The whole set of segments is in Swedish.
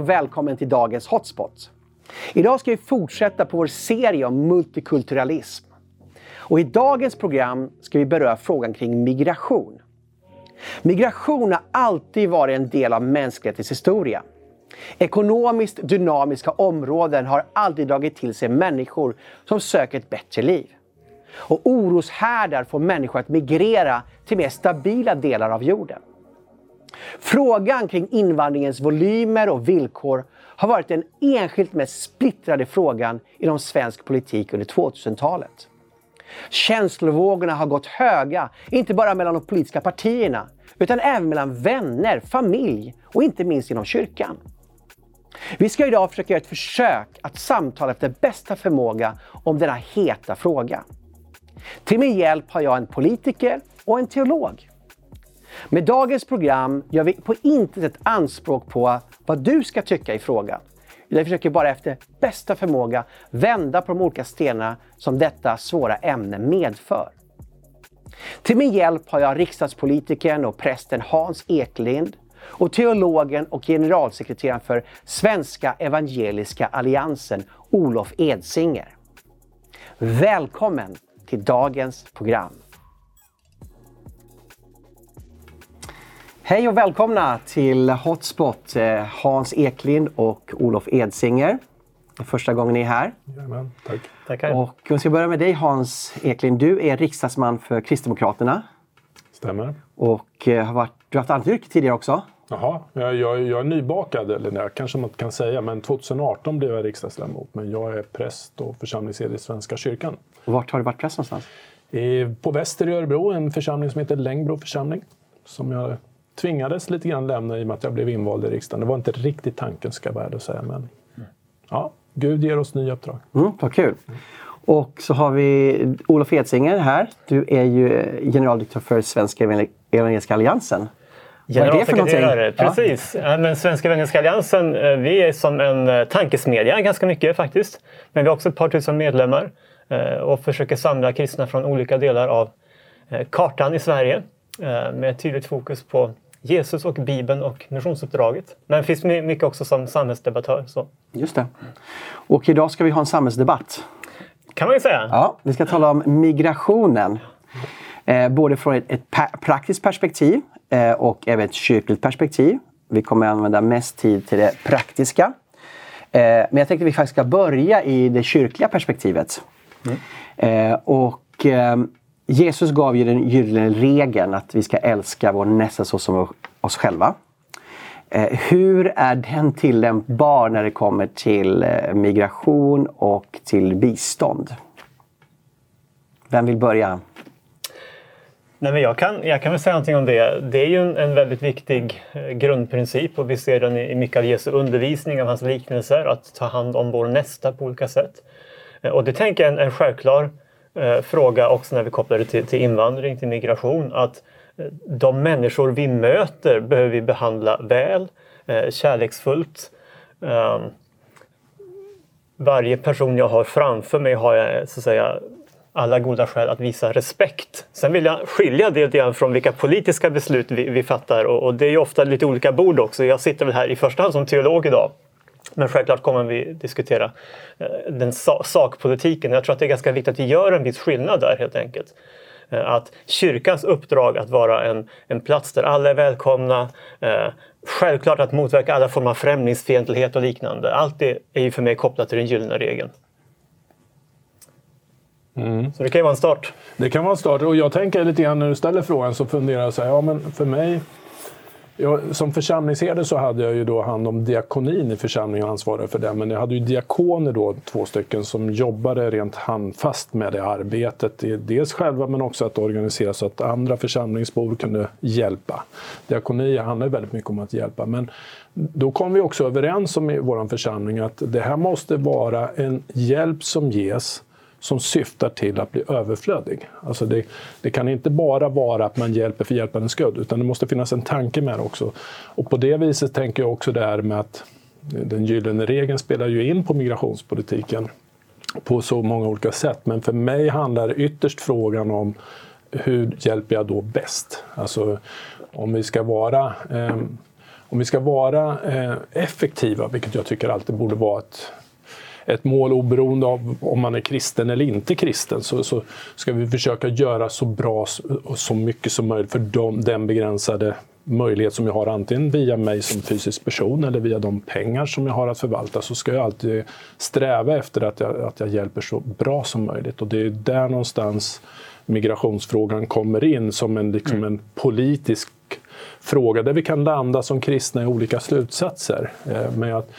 Och välkommen till dagens Hotspot. Idag ska vi fortsätta på vår serie om multikulturalism. Och I dagens program ska vi beröra frågan kring migration. Migration har alltid varit en del av mänsklighetens historia. Ekonomiskt dynamiska områden har alltid dragit till sig människor som söker ett bättre liv. Och oroshärdar får människor att migrera till mer stabila delar av jorden. Frågan kring invandringens volymer och villkor har varit den enskilt mest splittrade frågan inom svensk politik under 2000-talet. Känslovågorna har gått höga, inte bara mellan de politiska partierna, utan även mellan vänner, familj och inte minst inom kyrkan. Vi ska idag försöka göra ett försök att samtala efter bästa förmåga om denna heta fråga. Till min hjälp har jag en politiker och en teolog. Med dagens program gör vi på intet sätt anspråk på vad du ska tycka i frågan. Vi försöker bara efter bästa förmåga vända på de olika stenarna som detta svåra ämne medför. Till min hjälp har jag riksdagspolitikern och prästen Hans Eklind och teologen och generalsekreteraren för Svenska Evangeliska Alliansen, Olof Edsinger. Välkommen till dagens program. Hej och välkomna till Hotspot, eh, Hans Eklind och Olof Edsinger. Första gången ni är här. Jajamän, tack. Tackar. Och jag ska börja med dig Hans Eklind. Du är riksdagsman för Kristdemokraterna. Stämmer. Och eh, har varit, du har haft annat yrke tidigare också. Jaha, jag, jag, jag är nybakad, eller det kanske man kan säga, men 2018 blev jag riksdagsledamot. Men jag är präst och församlingsherde i Svenska kyrkan. Och vart har du varit präst någonstans? på Väster i Örebro, en församling som heter Längbro församling. Som jag tvingades lite grann lämna i och med att jag blev invald i riksdagen. Det var inte riktigt tanken ska jag vara att säga. Men ja, Gud ger oss nya uppdrag. Mm, vad kul! Och så har vi Olof Edsinger här. Du är ju generaldirektör för Svenska Evangeliska Alliansen. Generalsekreterare, precis. Ja. Men Svenska Evangeliska Alliansen, eh, vi är som en eh, tankesmedja ganska mycket faktiskt. Men vi har också ett par tusen medlemmar eh, och försöker samla kristna från olika delar av kartan i Sverige med ett tydligt fokus på Jesus och Bibeln och missionsuppdraget. Men det finns mycket också som samhällsdebattör. Så. Just det. Och idag ska vi ha en samhällsdebatt. Kan man ju säga. Ja, vi ska tala om migrationen. Eh, både från ett, ett praktiskt perspektiv eh, och även ett kyrkligt perspektiv. Vi kommer att använda mest tid till det praktiska. Eh, men jag tänkte att vi faktiskt ska börja i det kyrkliga perspektivet. Mm. Eh, och eh, Jesus gav ju den gyllene regeln att vi ska älska vår nästa så som oss själva. Eh, hur är den tillämpbar när det kommer till eh, migration och till bistånd? Vem vill börja? Nej, men jag, kan, jag kan väl säga någonting om det. Det är ju en, en väldigt viktig eh, grundprincip och vi ser den i, i mycket av Jesu undervisning, av hans liknelser, att ta hand om vår nästa på olika sätt. Och det tänker jag är en, en självklar eh, fråga också när vi kopplar det till, till invandring, till migration. Att eh, de människor vi möter behöver vi behandla väl, eh, kärleksfullt. Eh, varje person jag har framför mig har jag eh, så att säga alla goda skäl att visa respekt. Sen vill jag skilja det lite från vilka politiska beslut vi, vi fattar och, och, det är ju ofta lite olika bord också. Jag sitter väl här i första hand som teolog idag men självklart kommer vi diskutera eh, den sakpolitiken. Jag tror att det är ganska viktigt att vi gör en viss skillnad där helt enkelt. Eh, att kyrkans uppdrag att vara en, en plats där alla är välkomna, eh, självklart att motverka alla former av främlingsfientlighet och liknande. Allt det är ju för mig kopplat till den gyllene regeln. Mm. Så det kan ju vara en start. Det kan vara en start och jag tänker lite grann när du ställer frågan så funderar jag så här, ja men för mig jag, som församlingsherde så hade jag ju då hand om diakonin i församlingen och ansvarade för det. Men jag hade ju diakoner då, två stycken, som jobbade rent handfast med det arbetet. Dels själva men också att organisera så att andra församlingsbor kunde hjälpa. Diakoni handlar väldigt mycket om att hjälpa. Men då kom vi också överens om i vår församling att det här måste vara en hjälp som ges som syftar till att bli överflödig. Alltså det, det, kan inte bara vara att man hjälper för hjälpandets skull, utan det måste finnas en tanke med det också. Och på det viset tänker jag också det här med att den gyllene regeln spelar ju in på migrationspolitiken på så många olika sätt. Men för mig handlar ytterst frågan om hur hjälper jag då bäst? Alltså om vi ska vara eh, om vi ska vara eh, effektiva, vilket jag tycker alltid borde vara ett, ett mål oberoende av om man är kristen eller inte kristen, så, så ska vi försöka göra så bra och så mycket som möjligt för de, den begränsade möjlighet som jag har antingen via mig som fysisk person eller via de pengar som jag har att förvalta så ska jag alltid sträva efter att jag, att jag hjälper så bra som möjligt. Och det är där någonstans migrationsfrågan kommer in som en, liksom mm. en politisk fråga där vi kan landa som kristna i olika slutsatser. Eh, men att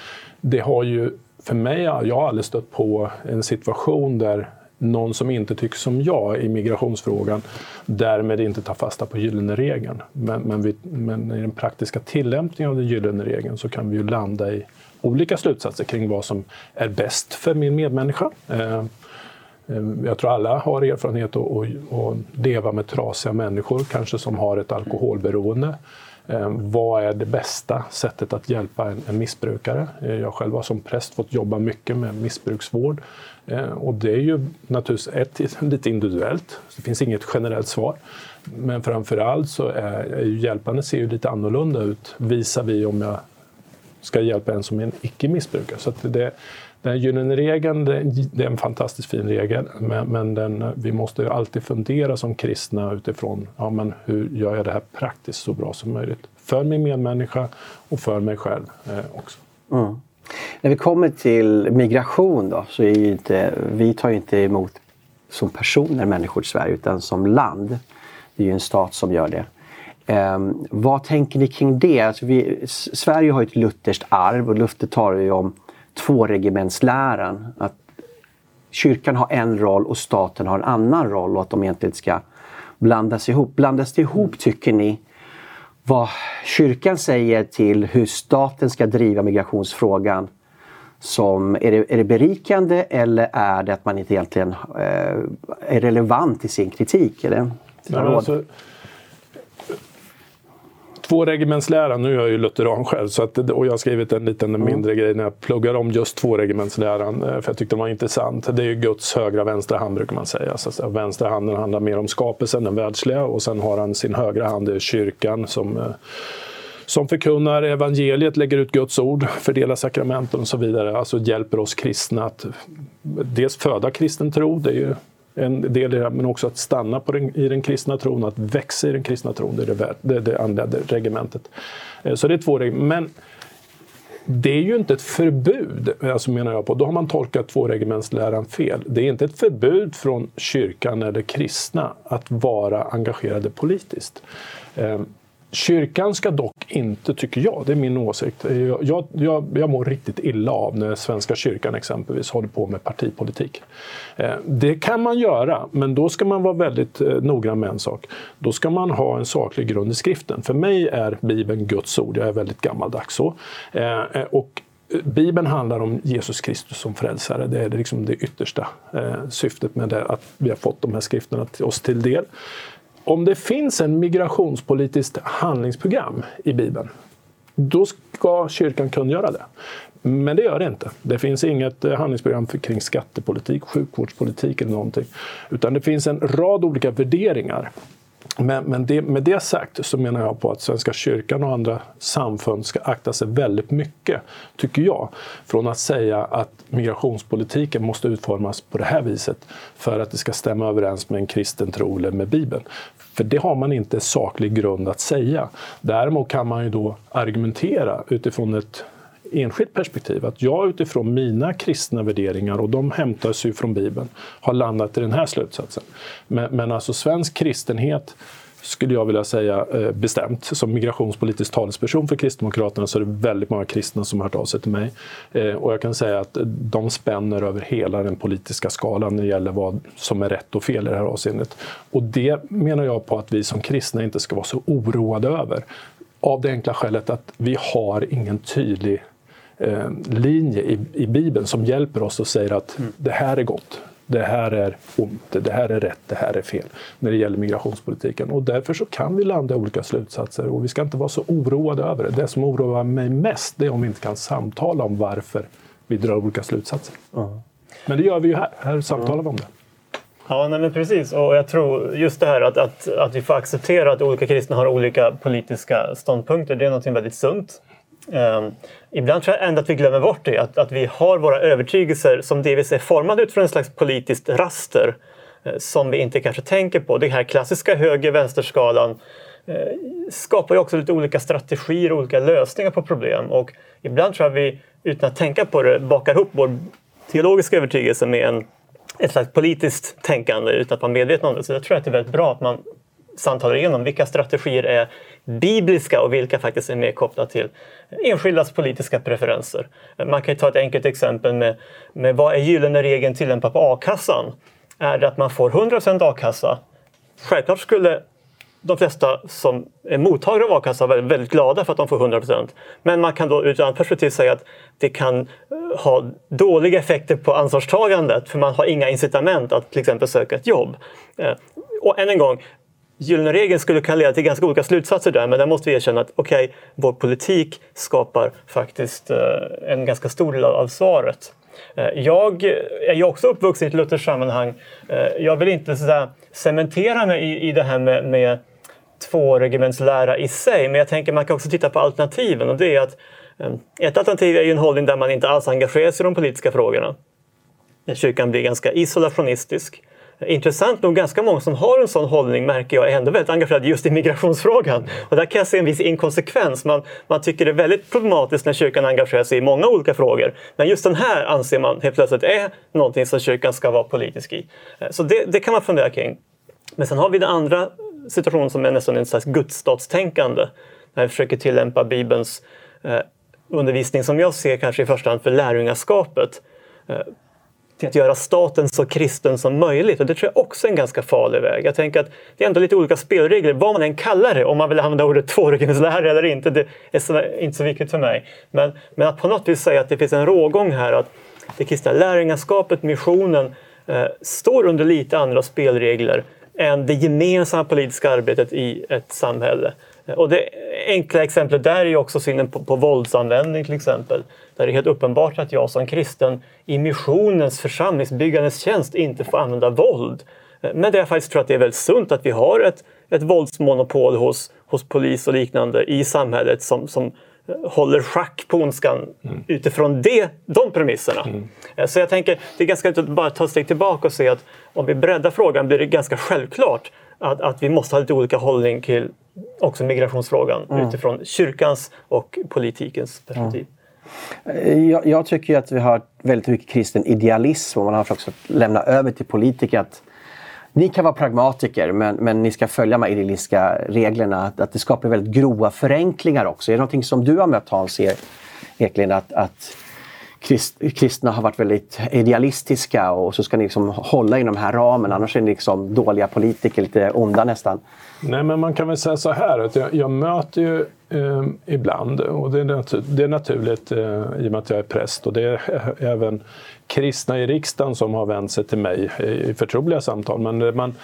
det har ju, för mig, jag har aldrig stött på en situation där någon som inte tycker som jag i migrationsfrågan därmed inte tar fasta på gyllene regeln. Men, men, vi, men, i den praktiska tillämpningen av den gyllene regeln så kan vi ju landa i olika slutsatser kring vad som är bäst för min medmänniska. Eh, eh jag tror alla har erfarenhet att leva med trasiga människor, kanske som har ett alkoholberoende. Ehm, vad är det bästa sättet att hjälpa en, missbrukare? Eh, jag själv har som präst fått jobba mycket med missbruksvård eh, och det är ju naturligtvis ett, lite individuellt, det finns inget generellt svar. Men framförallt så är, är ju hjälpande ser ju lite annorlunda ut visar vi om jag ska hjälpa en som är en icke-missbrukare. Så det, den gyllene regeln det, är en fantastiskt fin regel, men, men den, vi måste alltid fundera som kristna utifrån ja, men hur gör jag det här praktiskt så bra som möjligt. För min medmänniska och för mig själv eh, också. Mm. När vi kommer till migration då, så är inte, vi tar ju inte emot som personer människor i Sverige utan som land. Det är ju en stat som gör det. Um, vad tänker ni kring det? Alltså vi, Sverige har ett lutherskt arv och Luther talar ju om tvåregementsläran. Att kyrkan har en roll och staten har en annan roll och att de egentligen ska blandas ihop. Blandas det ihop tycker ni vad kyrkan säger till hur staten ska driva migrationsfrågan som, är, det, är det berikande eller är det att man inte egentligen eh, är relevant i sin kritik? Eller? Alltså, tvåregementsläran, nu är jag ju lutheran själv så att, och jag har skrivit en liten mm. mindre grej när jag pluggar om just tvåregementsläran eh, för jag tyckte den var intressant. Det är ju Guds högra vänstra hand brukar man säga. Så vänstra handen handlar mer om skapelsen, den världsliga och sen har han sin högra hand, det är kyrkan som eh, som förkunnar evangeliet, lägger ut Guds ord, fördelar sakramenten och så vidare. Alltså hjälper oss kristna att dels föda kristen tro, det är ju en del i det, men också att stanna på den, i den kristna tron, att växa i den kristna tron, det är det, det, det andra regementet. Eh, så det är två regementen. Men det är ju inte ett förbud, alltså menar jag på. Då har man tolkat tvåregementsläran fel. Det är inte ett förbud från kyrkan eller kristna att vara engagerade politiskt. Eh, Kyrkan ska dock inte, tycker jag, det är min åsikt, jag, jag, jag mår riktigt illa av när Svenska kyrkan exempelvis håller på med partipolitik. Eh, det kan man göra, men då ska man vara väldigt eh, noggrann med en sak. Då ska man ha en saklig grund i skriften. För mig är Bibeln Guds ord, jag är väldigt gammaldags så. Eh, och Bibeln handlar om Jesus Kristus som frälsare. Det är liksom det yttersta syftet med det, att vi har fått de här skrifterna till oss till del om det finns en migrationspolitiskt handlingsprogram i Bibeln, då ska kyrkan kunna göra det. Men det gör det inte. Det finns inget eh, handlingsprogram för, kring skattepolitik, sjukvårdspolitik eller någonting. Utan det finns en rad olika värderingar men, men det, med det sagt så menar jag på att Svenska kyrkan och andra samfund ska akta sig väldigt mycket, tycker jag, från att säga att migrationspolitiken måste utformas på det här viset för att det ska stämma överens med en kristen tro eller med Bibeln. För det har man inte saklig grund att säga. Däremot kan man ju då argumentera utifrån ett enskilt perspektiv. Att jag utifrån mina kristna värderingar, och de hämtas ju från Bibeln, har landat i den här slutsatsen. Men, men alltså svensk kristenhet skulle jag vilja säga eh, bestämt. Som migrationspolitisk talesperson för Kristdemokraterna så är det väldigt många kristna som har hört av sig till mig. Eh, och jag kan säga att de spänner över hela den politiska skalan när det gäller vad som är rätt och fel i det här avseendet. Och det menar jag på att vi som kristna inte ska vara så oroade över. Av det enkla skälet att vi har ingen tydlig linje i, i Bibeln som hjälper oss och säger att mm. det här är gott, det här är ont, det här är rätt, det här är fel när det gäller migrationspolitiken. Och därför så kan vi landa i olika slutsatser och vi ska inte vara så oroade över det. Det som oroar mig mest det är om vi inte kan samtala om varför vi drar olika slutsatser. Mm. Men det gör vi ju här. Här samtalar vi om det. Ja, nej, men precis. Och jag tror just det här att, att, att vi får acceptera att olika kristna har olika politiska ståndpunkter, det är något väldigt sunt. Um, ibland tror jag ändå att vi glömmer bort det, att, att vi har våra övertygelser som delvis är formade utifrån en slags politiskt raster eh, som vi inte kanske tänker på. Den här klassiska höger-vänsterskalan eh, skapar ju också lite olika strategier och olika lösningar på problem. Och ibland tror jag vi, utan att tänka på det, bakar ihop vår teologiska övertygelse med en, ett slags politiskt tänkande utan att vara medveten om det. Så jag tror att det är väldigt bra att man samtalar igenom vilka strategier är bibliska och vilka faktiskt är mer kopplade till enskildas politiska preferenser. Man kan ta ett enkelt exempel med, med vad är gyllene regeln tillämpad på a-kassan? Är det att man får 100% a-kassa? Självklart skulle de flesta som är mottagare av a-kassa vara väldigt glada för att de får 100% Men man kan då ur ett annat perspektiv säga att det kan eh, ha dåliga effekter på ansvarstagandet för man har inga incitament att till exempel söka ett jobb. Eh, och än en gång, gyllene regeln skulle kunna leda till ganska olika slutsatser där men där måste vi erkänna att okej, okay, vår politik skapar faktiskt eh, en ganska stor del av svaret. Eh, jag är ju också uppvuxen i ett lutherskt sammanhang. Eh, jag vill inte så där, cementera mig i, det här med, med tvåregementslära i sig, men jag tänker man kan också titta på alternativen och det är att ett alternativ är ju en hållning där man inte alls engagerar sig i de politiska frågorna. Kyrkan blir ganska isolationistisk. Intressant nog, ganska många som har en sån hållning märker jag är ändå väldigt engagerade just i migrationsfrågan. Och där kan jag se en viss inkonsekvens. Man, man tycker det är väldigt problematiskt när kyrkan engagerar sig i många olika frågor. Men just den här anser man helt plötsligt är någonting som kyrkan ska vara politisk i. Eh, så det, det kan man fundera kring. Men sen har vi den andra situationen som är nästan en slags gudsstatstänkande. När vi försöker tillämpa Bibelns eh, undervisning som jag ser kanske i första hand för lärjungaskapet. Eh, till att göra staten så kristen som möjligt. Och det tror jag också är en ganska farlig väg. Jag tänker att det är ändå lite olika spelregler, vad man än kallar det, om man vill använda ordet tvåregionslära eller inte, det är så, inte så viktigt för mig. Men, men att på något vis säga att det finns en rågång här, att det kristna lärjungaskapet, missionen, eh, står under lite andra spelregler än det gemensamma politiska arbetet i ett samhälle. Och det enkla exemplet där är ju också synen på, på våldsanvändning till exempel. Där det är helt uppenbart att jag som kristen i missionens församlingsbyggandes tjänst inte får använda våld. Men där jag faktiskt tror att det är väldigt sunt att vi har ett, ett våldsmonopol hos, hos polis och liknande i samhället som, som håller schack på ondskan mm. utifrån det, de premisserna. Mm. Eh, så jag tänker, det är ganska att bara ta ett steg tillbaka och se att om vi breddar frågan blir det ganska självklart att, att vi måste ha lite olika hållning till också migrationsfrågan mm. utifrån kyrkans och politikens perspektiv. Jag, jag, tycker att vi har väldigt mycket kristen idealism och man har försökt lämna över till politiker att ni kan vara pragmatiker men, men ni ska följa de här idealistiska reglerna. Att, att det skapar väldigt grova förenklingar också. Är det någonting som du har mött Hans Eklind? Att, att krist, kristna har varit väldigt idealistiska och så ska ni liksom hålla inom den här ramen annars är ni liksom dåliga politiker, lite onda nästan. Nej men man kan väl säga så här att jag, jag möter ju eh, ibland och det är, natur, det är naturligt eh, i och med att jag är präst och det är även kristna i riksdagen som har vänt sig till mig i förtroliga samtal. Men man,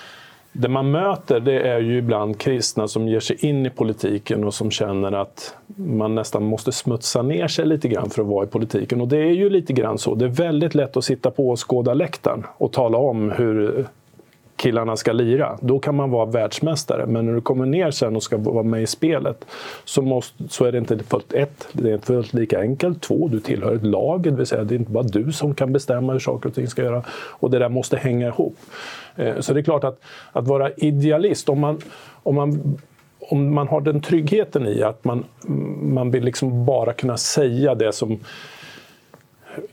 det man möter det är ju ibland kristna som ger sig in i politiken och som känner att man nästan måste smutsa ner sig lite grann för att vara i politiken. Och det är ju lite grann så. Det är väldigt lätt att sitta på åskådarläktaren och tala om hur killarna ska lira. Då kan man vara världsmästare. Men när du kommer ner sen och ska vara med i spelet så, måste, så är det inte fullt ett, det är inte fullt lika enkelt. Två, du tillhör ett lag, det vill säga det är inte bara du som kan bestämma hur saker och ting ska göra. Och det där måste hänga ihop. Eh, så det är klart att, att vara idealist, om man, om man om man har den tryggheten i att man, man vill liksom bara kunna säga det som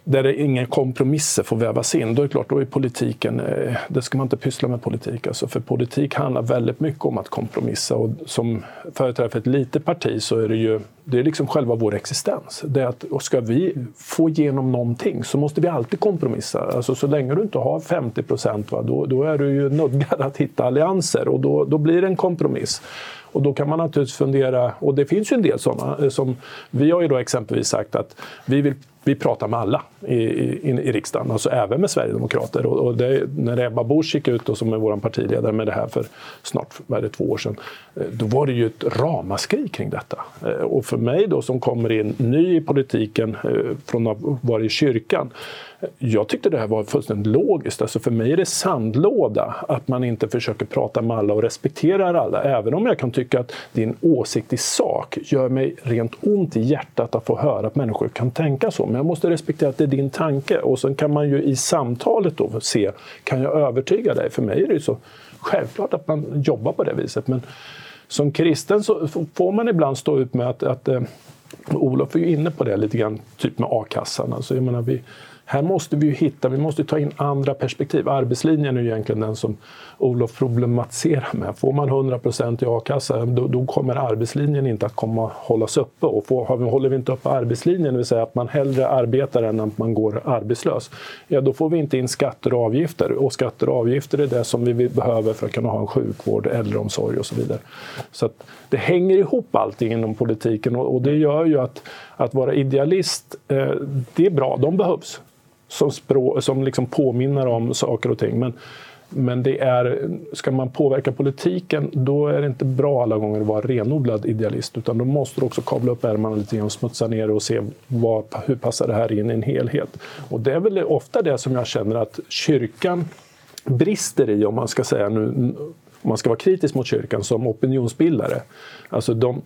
där det inga kompromisser får vävas in, då är det klart, då är politiken, eh, det ska man inte pyssla med politik. Alltså, för politik handlar väldigt mycket om att kompromissa och som företrädare för ett litet parti så är det ju det är liksom själva vår existens. Det är att, och ska vi få igenom någonting så måste vi alltid kompromissa. Alltså, så länge du inte har 50 procent, då, då är du ju nödgad att hitta allianser och då, då blir det en kompromiss. Och då kan man naturligtvis fundera, och det finns ju en del sådana, eh, som vi har ju då exempelvis sagt att vi vill vi pratar med alla i, i, i riksdagen, alltså även med Sverigedemokrater. Och, och det, när Ebba Busch gick ut och som är vår partiledare med det här för snart var det, två år sedan, eh, då var det ju ett ramaskri kring detta. Eh, och för mig då som kommer in ny i politiken eh, från att ha varit i kyrkan, jag tyckte det här var fullständigt logiskt. Alltså för mig är det sandlåda att man inte försöker prata med alla och respekterar alla. Även om jag kan tycka att din åsikt i sak gör mig rent ont i hjärtat att få höra att människor kan tänka så. Men jag måste respektera att det är din tanke. Och sen kan man ju i samtalet då se, kan jag övertyga dig? För mig är det ju så självklart att man jobbar på det viset. Men som kristen så får man ibland stå ut med att, att eh, Olof är ju inne på det lite grann, typ med a-kassan. Alltså, jag menar, vi, här måste vi ju hitta, vi måste ta in andra perspektiv. Arbetslinjen är ju egentligen den som Olof problematiserar med. Får man 100% i a-kassa, då, då, kommer arbetslinjen inte att komma hållas uppe. Och får, håller vi inte uppe arbetslinjen, det vill säga att man hellre arbetar än att man går arbetslös, ja då får vi inte in skatter och avgifter. Och skatter och avgifter är det som vi behöver för att kunna ha en sjukvård, äldreomsorg och så vidare. Så det hänger ihop allting inom politiken och, och det gör ju att, att vara idealist, eh, det är bra, de behövs som, språ, som liksom påminner om saker och ting. Men, men det är, ska man påverka politiken, då är det inte bra alla gånger att vara renodlad idealist. Utan då måste du också kavla upp ärmarna lite grann och smutsa ner och se vad, hur passar det här in i en helhet. Och det är väl ofta det som jag känner att kyrkan brister i, om man ska säga nu, om man ska vara kritisk mot kyrkan som opinionsbildare. Alltså de,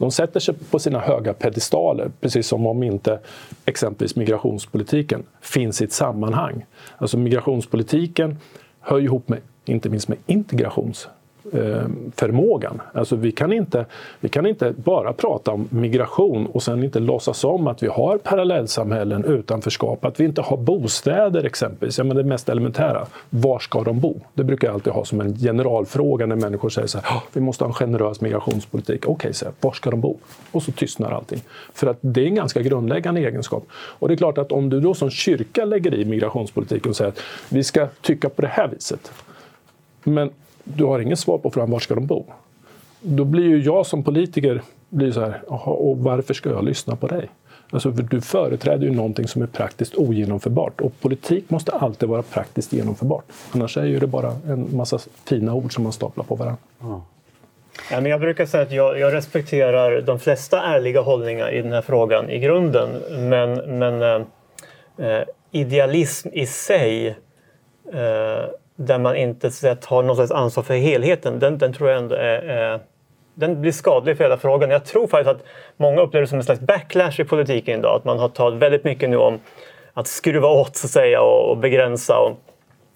de sätter sig på sina höga pedestaler, precis som om inte exempelvis migrationspolitiken finns i ett sammanhang. Alltså migrationspolitiken hör ihop med, inte minst med integrations Eh, förmågan. Alltså vi, kan inte, vi kan inte bara prata om migration och sen inte låtsas om att vi har parallellsamhällen, utanförskap, att vi inte har bostäder exempelvis. Ja, men det mest elementära, var ska de bo? Det brukar jag alltid ha som en generalfråga när människor säger så här, ah, vi måste ha en generös migrationspolitik. Okej, okay, så var ska de bo? Och så tystnar allting. För att det är en ganska grundläggande egenskap. Och det är klart att om du då som kyrka lägger i migrationspolitiken och säger att vi ska tycka på det här viset. Men du har inget svar på frågan var ska de bo? Då blir ju jag som politiker blir så här, och varför ska jag lyssna på dig? Alltså, för du företräder ju någonting som är praktiskt ogenomförbart och politik måste alltid vara praktiskt genomförbart. Annars är ju det bara en massa fina ord som man staplar på varandra. Mm. Ja, men jag brukar säga att jag, jag, respekterar de flesta ärliga hållningar i den här frågan i grunden. Men, men eh, eh idealism i sig eh, där man inte så att, tar något slags ansvar för helheten, den, den tror jag ändå är, eh, den blir skadlig för hela frågan. Jag tror faktiskt att många upplever det som en slags backlash i politiken idag. Att man har talat väldigt mycket nu om att skruva åt så att säga och, och begränsa. Och,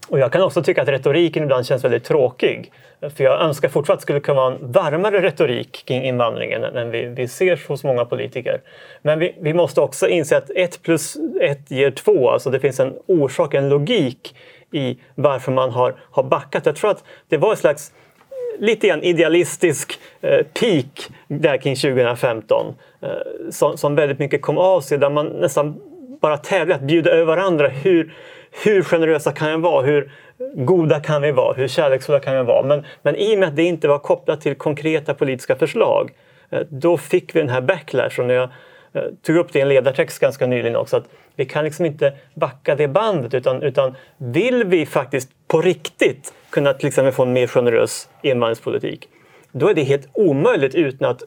och jag kan också tycka att retoriken ibland känns väldigt tråkig. För jag önskar fortfarande att det skulle kunna vara en varmare retorik kring invandringen än vi, vi ser hos många politiker. Men vi, vi måste också inse att ett plus ett ger två. Alltså det finns en orsak, en logik i varför man har, har backat. Jag tror att det var ett slags eh, lite grann idealistisk eh, peak där kring 2015 eh, som, som väldigt mycket kom av sig där man nästan bara tävlade att bjuda över varandra. Hur, hur generösa kan vi vara? Hur goda kan vi vara? Hur kärleksfulla kan vi vara? Men, men i och med att det inte var kopplat till konkreta politiska förslag eh, då fick vi den här backlashen. Jag eh, tog upp det i en ledartext ganska nyligen också att vi kan liksom inte backa det bandet utan, utan vill vi faktiskt på riktigt kunna till exempel få en mer generös invandringspolitik då är det helt omöjligt utan att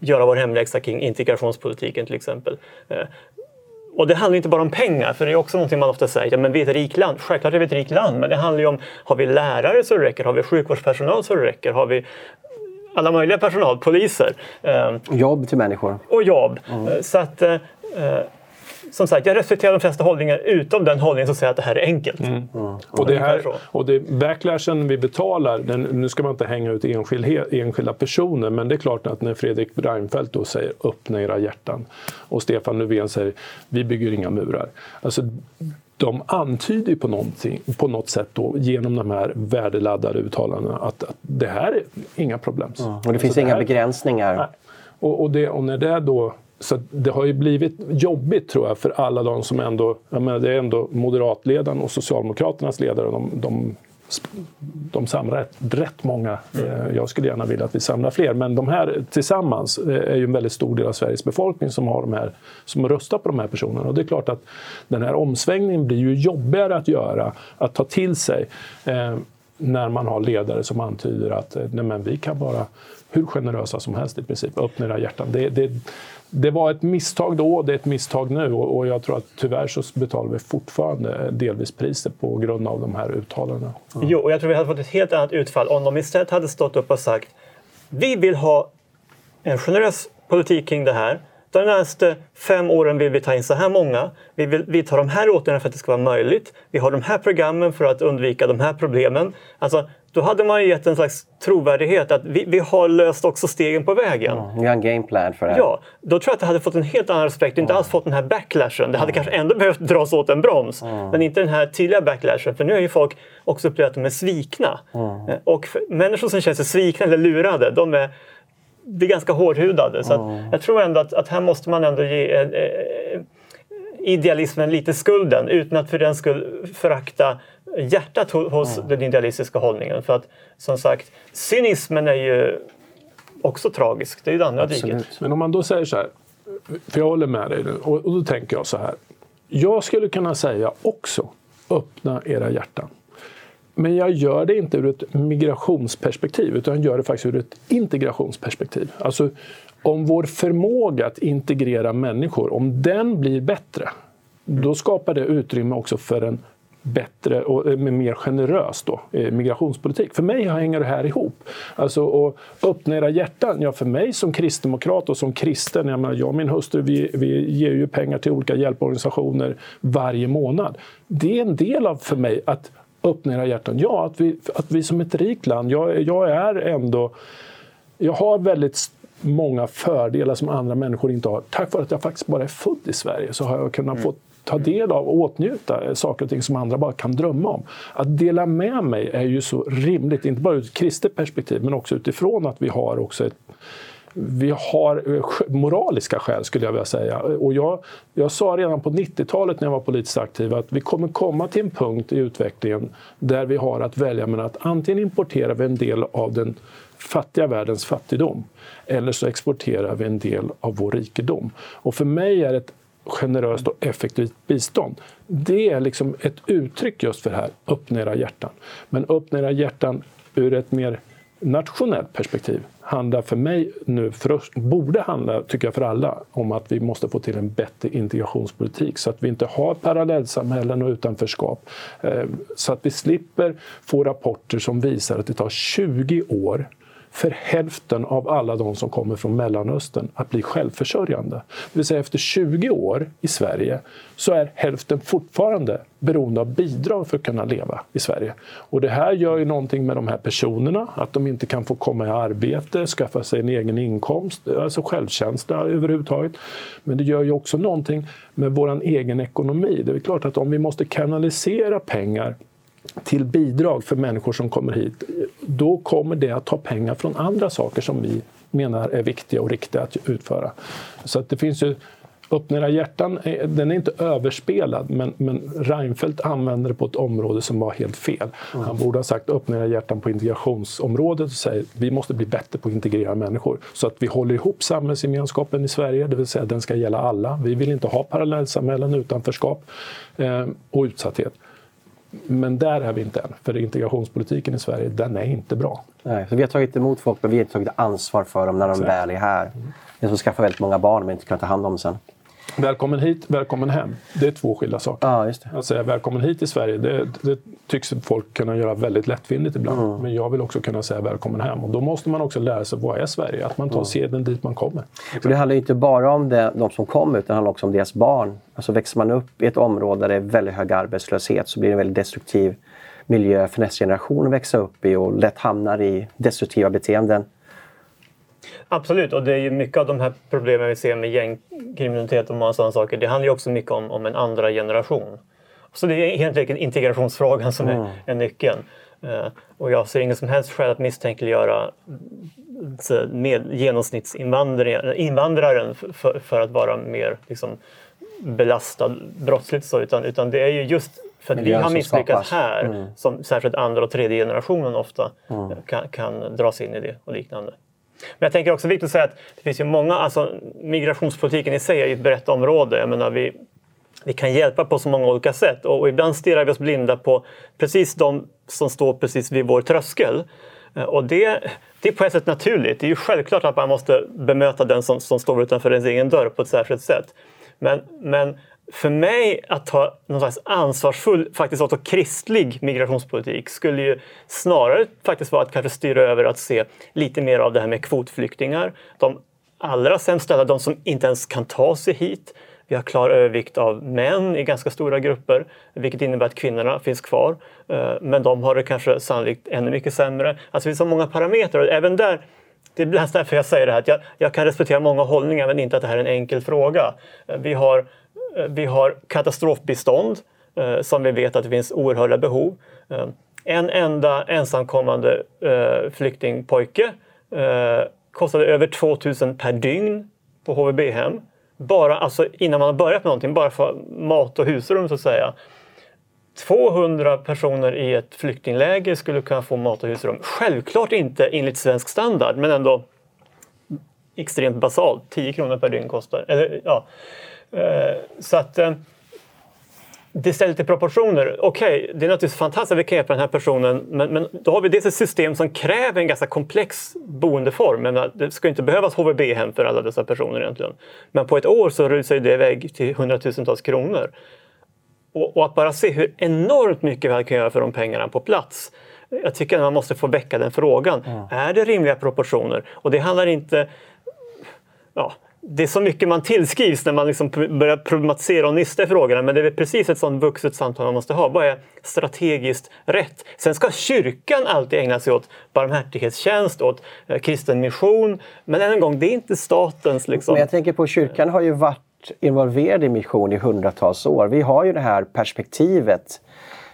göra vår hemläxa kring integrationspolitiken till exempel. Eh, Eh, och det handlar inte bara om pengar, för det är också någonting man ofta säger. Ja, men vi är ett rikt land. Självklart är vi ett rikt land, men det handlar ju om har vi lärare så det räcker? Har vi sjukvårdspersonal så det räcker? Har vi alla möjliga personal, poliser? Eh, jobb till människor. Och jobb. Mm. Så att eh, som sagt, jag respekterar de flesta hållningar utom den hållningen som säger att det här är enkelt. Mm. Mm. Och, det här, och det, backlashen vi betalar, den, nu ska man inte hänga ut enskilda personer, men det är klart att när Fredrik Reinfeldt då säger öppna era hjärtan och Stefan Löfven säger vi bygger inga murar. Alltså, de antyder på, på något sätt då, genom de här värdeladdade uttalandena att, att det här är inga problem. Mm. Och det finns alltså, inga det här, begränsningar. Och, och, det, och när det då så det har ju blivit jobbigt tror jag för alla de som ändå, jag menar, det är ändå moderatledaren och Socialdemokraternas ledare, de, de de samlar rätt, många. Mm. Jag skulle gärna vilja att vi samlar fler, men de här tillsammans är ju en väldigt stor del av Sveriges befolkning som, har de här, som röstar på de här personerna. Och det är klart att den här omsvängningen blir ju jobbigare att göra, att ta till sig. När man har ledare som antyder att eh, nej men vi kan vara hur generösa som helst i princip, öppna era hjärtan. Det, det, det var ett misstag då, det är ett misstag nu och, och, jag tror att tyvärr så betalar vi fortfarande eh, delvis priset på grund av de här uttalandena. Mm. Jo, och jag tror vi hade fått ett helt annat utfall om de istället hade stått upp och sagt vi vill ha en generös politik kring det här. De närmaste fem åren vill vi ta in så här många. Vi vill vidta de här åtgärderna för att det ska vara möjligt. Vi har de här programmen för att undvika de här problemen. Alltså, då hade man ju gett en slags trovärdighet att vi, vi har löst också stegen på vägen. Mm, vi har en gameplan för det. Ja, då tror jag att det hade fått en helt annan respekt och inte alls fått den här backlashen. Det hade kanske ändå behövt dras åt en broms, men inte den här tydliga backlashen. För nu har ju folk också upplevt att de är svikna. Och människor som känner sig svikna eller lurade, de är blir ganska hårdhudade. Så mm. jag tror ändå att, att, här måste man ändå ge eh, eh, idealismen lite skulden utan att för den skull förakta hjärtat hos mm. den idealistiska hållningen. För att som sagt, cynismen är ju också tragisk. Det är ju det andra Absolut. diket. Men om man då säger så här, för jag håller med dig nu, och, och då tänker jag så här. Jag skulle kunna säga också, öppna era hjärtan. Men jag gör det inte ur ett migrationsperspektiv utan jag gör det faktiskt ur ett integrationsperspektiv. Alltså om vår förmåga att integrera människor, om den blir bättre, då skapar det utrymme också för en bättre och eh, mer generös då, eh, migrationspolitik. För mig hänger det här ihop. Alltså, och öppna era hjärtan. Ja, för mig som kristdemokrat och som kristen, jag, menar, jag och min hustru vi, vi ger ju pengar till olika hjälporganisationer varje månad. Det är en del av för mig att öppna era hjärtan. Ja, att vi, att vi som ett rikt land, jag, jag är ändå... Jag har väldigt många fördelar som andra människor inte har. Tack vare att jag faktiskt bara är född i Sverige så har jag kunnat mm. få ta del av och åtnjuta saker och ting som andra bara kan drömma om. Att dela med mig är ju så rimligt, inte bara ur ett kristet perspektiv men också utifrån att vi har också ett vi har eh, moraliska skäl skulle jag vilja säga. Och jag, jag sa redan på 90-talet när jag var politiskt aktiv att vi kommer komma till en punkt i utvecklingen där vi har att välja mellan att antingen importera vi en del av den fattiga världens fattigdom eller så exporterar vi en del av vår rikedom. Och för mig är ett generöst och effektivt bistånd. Det är liksom ett uttryck just för det här, öppna era hjärtan. Men öppna era hjärtan ur ett mer nationellt perspektiv handlar för mig nu, för oss, borde handla, tycker jag för alla, om att vi måste få till en bättre integrationspolitik så att vi inte har parallellsamhällen och utanförskap. Eh, så att vi slipper få rapporter som visar att det tar 20 år för hälften av alla de som kommer från Mellanöstern att bli självförsörjande. Det vill säga efter 20 år i Sverige så är hälften fortfarande beroende av bidrag för att kunna leva i Sverige. Och det här gör ju någonting med de här personerna, att de inte kan få komma i arbete, skaffa sig en egen inkomst, alltså självkänsla överhuvudtaget. Men det gör ju också någonting med vår egen ekonomi. Det är klart att om vi måste kanalisera pengar till bidrag för människor som kommer hit, då kommer det att ta pengar från andra saker som vi menar är viktiga och riktiga att utföra. Så att det finns ju Öppna era hjärtan, den är inte överspelad men, men Reinfeldt använder det på ett område som var helt fel. Mm. Han borde ha sagt öppna era hjärtan på integrationsområdet och säga vi måste bli bättre på att integrera människor så att vi håller ihop samhällsgemenskapen i Sverige, det vill säga den ska gälla alla. Vi vill inte ha parallellsamhällen, utanförskap eh, och utsatthet. Men där är vi inte än, för integrationspolitiken i Sverige den är inte bra. Nej, så vi har tagit emot folk men vi har inte tagit ansvar för dem när de Exakt. väl är här. Det är som att skaffa väldigt många barn men inte kunna ta hand om sen. Välkommen hit, välkommen hem. Det är två skilda saker. Ja, just det. Att säga välkommen hit till Sverige, det, det tycks folk kunna göra väldigt lättvindigt ibland. Mm. Men jag vill också kunna säga välkommen hem. Och då måste man också lära sig vad är Sverige? Att man tar mm. seden dit man kommer. Och det handlar inte bara om det, de som kommer utan det handlar också om deras barn. Alltså växer man upp i ett område där det är väldigt hög arbetslöshet så blir det en väldigt destruktiv miljö för nästa generation att växa upp i och lätt hamnar i destruktiva beteenden. Absolut, och det är ju mycket av de här problemen vi ser med gängkriminalitet och många sådana saker. Det handlar ju också mycket om, om en andra generation. Så det är helt enkelt integrationsfrågan som mm. är, är nyckeln. Uh, och jag ser ingen som helst skäl att misstänkliggöra med genomsnittsinvandraren för, för att vara mer liksom, belastad brottsligt. Så, utan, utan det är ju just För att vi har misslyckats här, mm. som särskilt andra och tredje generationen ofta mm. kan, kan dras in i det och liknande. Men jag tänker också viktigt att säga att det finns ju många, alltså migrationspolitiken i sig är ju ett brett område. Jag menar, vi, vi kan hjälpa på så många olika sätt och, och ibland stirrar vi oss blinda på precis de som står precis vid vår tröskel. Eh, och det, det är på ett sätt naturligt. Det är ju självklart att man måste bemöta den som, som står utanför ens egen dörr på ett särskilt sätt. Men, men för mig att ha någon slags ansvarsfull, faktiskt också kristlig migrationspolitik skulle ju snarare faktiskt vara att kanske styra över att se lite mer av det här med kvotflyktingar. De allra sämst ställda, de som inte ens kan ta sig hit. Vi har klar övervikt av män i ganska stora grupper, vilket innebär att kvinnorna finns kvar. Eh, men de har det kanske sannolikt ännu mycket sämre. Alltså det finns så många parametrar. Även där det är därför jag säger det här, att jag, jag, kan respektera många hållningar men inte att det här är en enkel fråga. Eh, vi har, Eh, vi har katastrofbistånd eh, som vi vet att det finns oerhörda behov. Eh, en enda ensamkommande flyktingpojke kostade över 2000 per dygn på HVB-hem. Bara alltså innan man har börjat med någonting, bara för mat och husrum så att säga. 200 personer i ett flyktingläger skulle kunna få mat och husrum. Självklart inte enligt svensk standard, men ändå extremt basalt. 10 kronor per dygn kostar eller, ja. Eh, så att eh, det ställer till proportioner. Okej, okay, det är naturligtvis fantastiskt att vi kan hjälpa den här personen men, men då har vi dels ett system som kräver en ganska komplex boendeform. Men det ska inte behövas HVB-hem för alla dessa personer egentligen. Men på ett år så rusar det iväg till hundratusentals kronor. Och, och, att bara se hur enormt mycket vi kan göra för de pengarna på plats. Jag tycker att man måste få väcka den frågan. Mm. Är det rimliga proportioner? Och det handlar inte... Ja, det är så mycket man tillskrivs när man liksom börjar problematisera och nysta i frågorna men det är precis ett sånt vuxet samtal man måste ha. Vad är strategiskt rätt? Sen ska kyrkan alltid ägna sig åt barmhärtighetstjänst, åt eh, kristen mission. Men än en gång, det är inte statens... Liksom... Men jag tänker på kyrkan har ju varit involverad i mission i hundratals år. Vi har ju det här perspektivet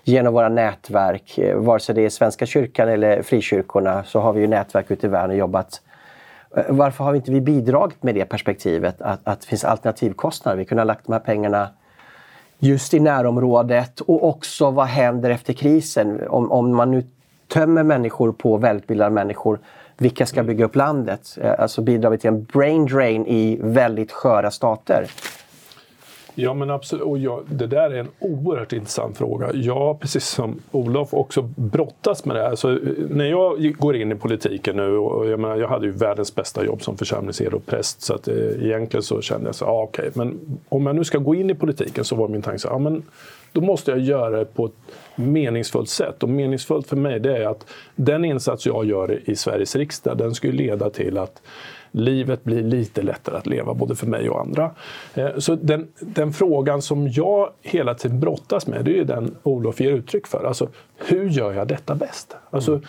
genom våra nätverk. Eh, vare sig det är Svenska kyrkan eller frikyrkorna så har vi ju nätverk ute i världen och jobbat. Eh, varför har inte vi bidragit med det perspektivet att, att det finns alternativkostnader? Vi kunde ha lagt de här pengarna just i närområdet och också vad händer efter krisen? Om, om man nu tömmer människor på välutbildade människor vilka ska bygga upp landet? Eh, alltså bidrar vi till en brain drain i väldigt sköra stater? Ja, men absolut. Och jag, det där är en oerhört intressant fråga. Jag, precis som Olof, också brottas med det. här. Så eh, när jag går in i politiken nu, och jag, menar, jag hade ju världens bästa jobb som församlingsherde och präst, så att, eh, egentligen så kände jag så ah, okej, okay. men om jag nu ska gå in i politiken så var min tanke så ah, men då måste jag göra det på ett meningsfullt sätt. Och meningsfullt för mig det är att den insats jag gör i Sveriges riksdag, den ska ju leda till att livet blir lite lättare att leva, både för mig och andra. Eh, så den, den frågan som jag hela tiden brottas med, det är den Olof ger uttryck för. Alltså, hur gör jag detta bäst? Alltså,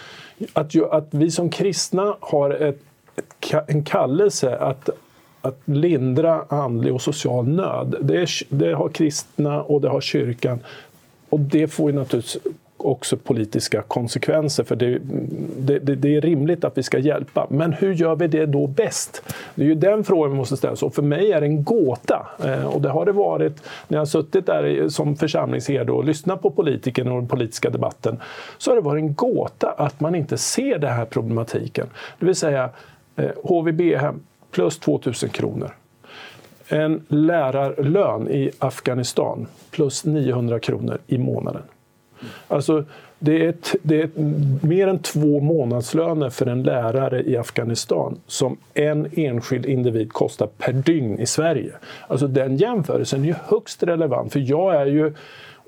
att, att vi som kristna har ett, ett, en kallelse att att lindra andlig och social nöd. Det, är, det har kristna och det har kyrkan. Och det får ju naturligtvis också politiska konsekvenser. För det, det, det, är rimligt att vi ska hjälpa. Men hur gör vi det då bäst? Det är ju den frågan vi måste ställa oss. Och för mig är det en gåta. Eh, och det har det varit när jag har suttit där som församlingsherde och lyssnat på politikerna och den politiska debatten. Så har det varit en gåta att man inte ser den här problematiken. Det vill säga eh, HVB-hem plus 2000 kronor. En lärarlön i Afghanistan plus 900 kronor i månaden. Alltså, det är, ett, det är mer än två månadslöner för en lärare i Afghanistan som en enskild individ kostar per dygn i Sverige. Alltså den jämförelsen är högst relevant för jag är ju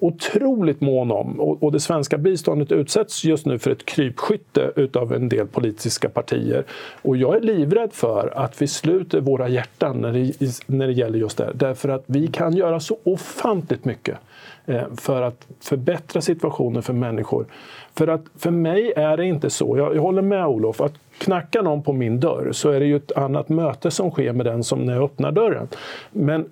otroligt mån om. Och, och det svenska biståndet utsätts just nu för ett krypskytte utav en del politiska partier. Och jag är livrädd för att vi sluter våra hjärtan när det, när det gäller just det. Därför att vi kan göra så ofantligt mycket eh, för att förbättra situationen för människor. För att för mig är det inte så, jag, jag håller med Olof, att knackar någon på min dörr så är det ju ett annat möte som sker med den som när jag öppnar dörren. Men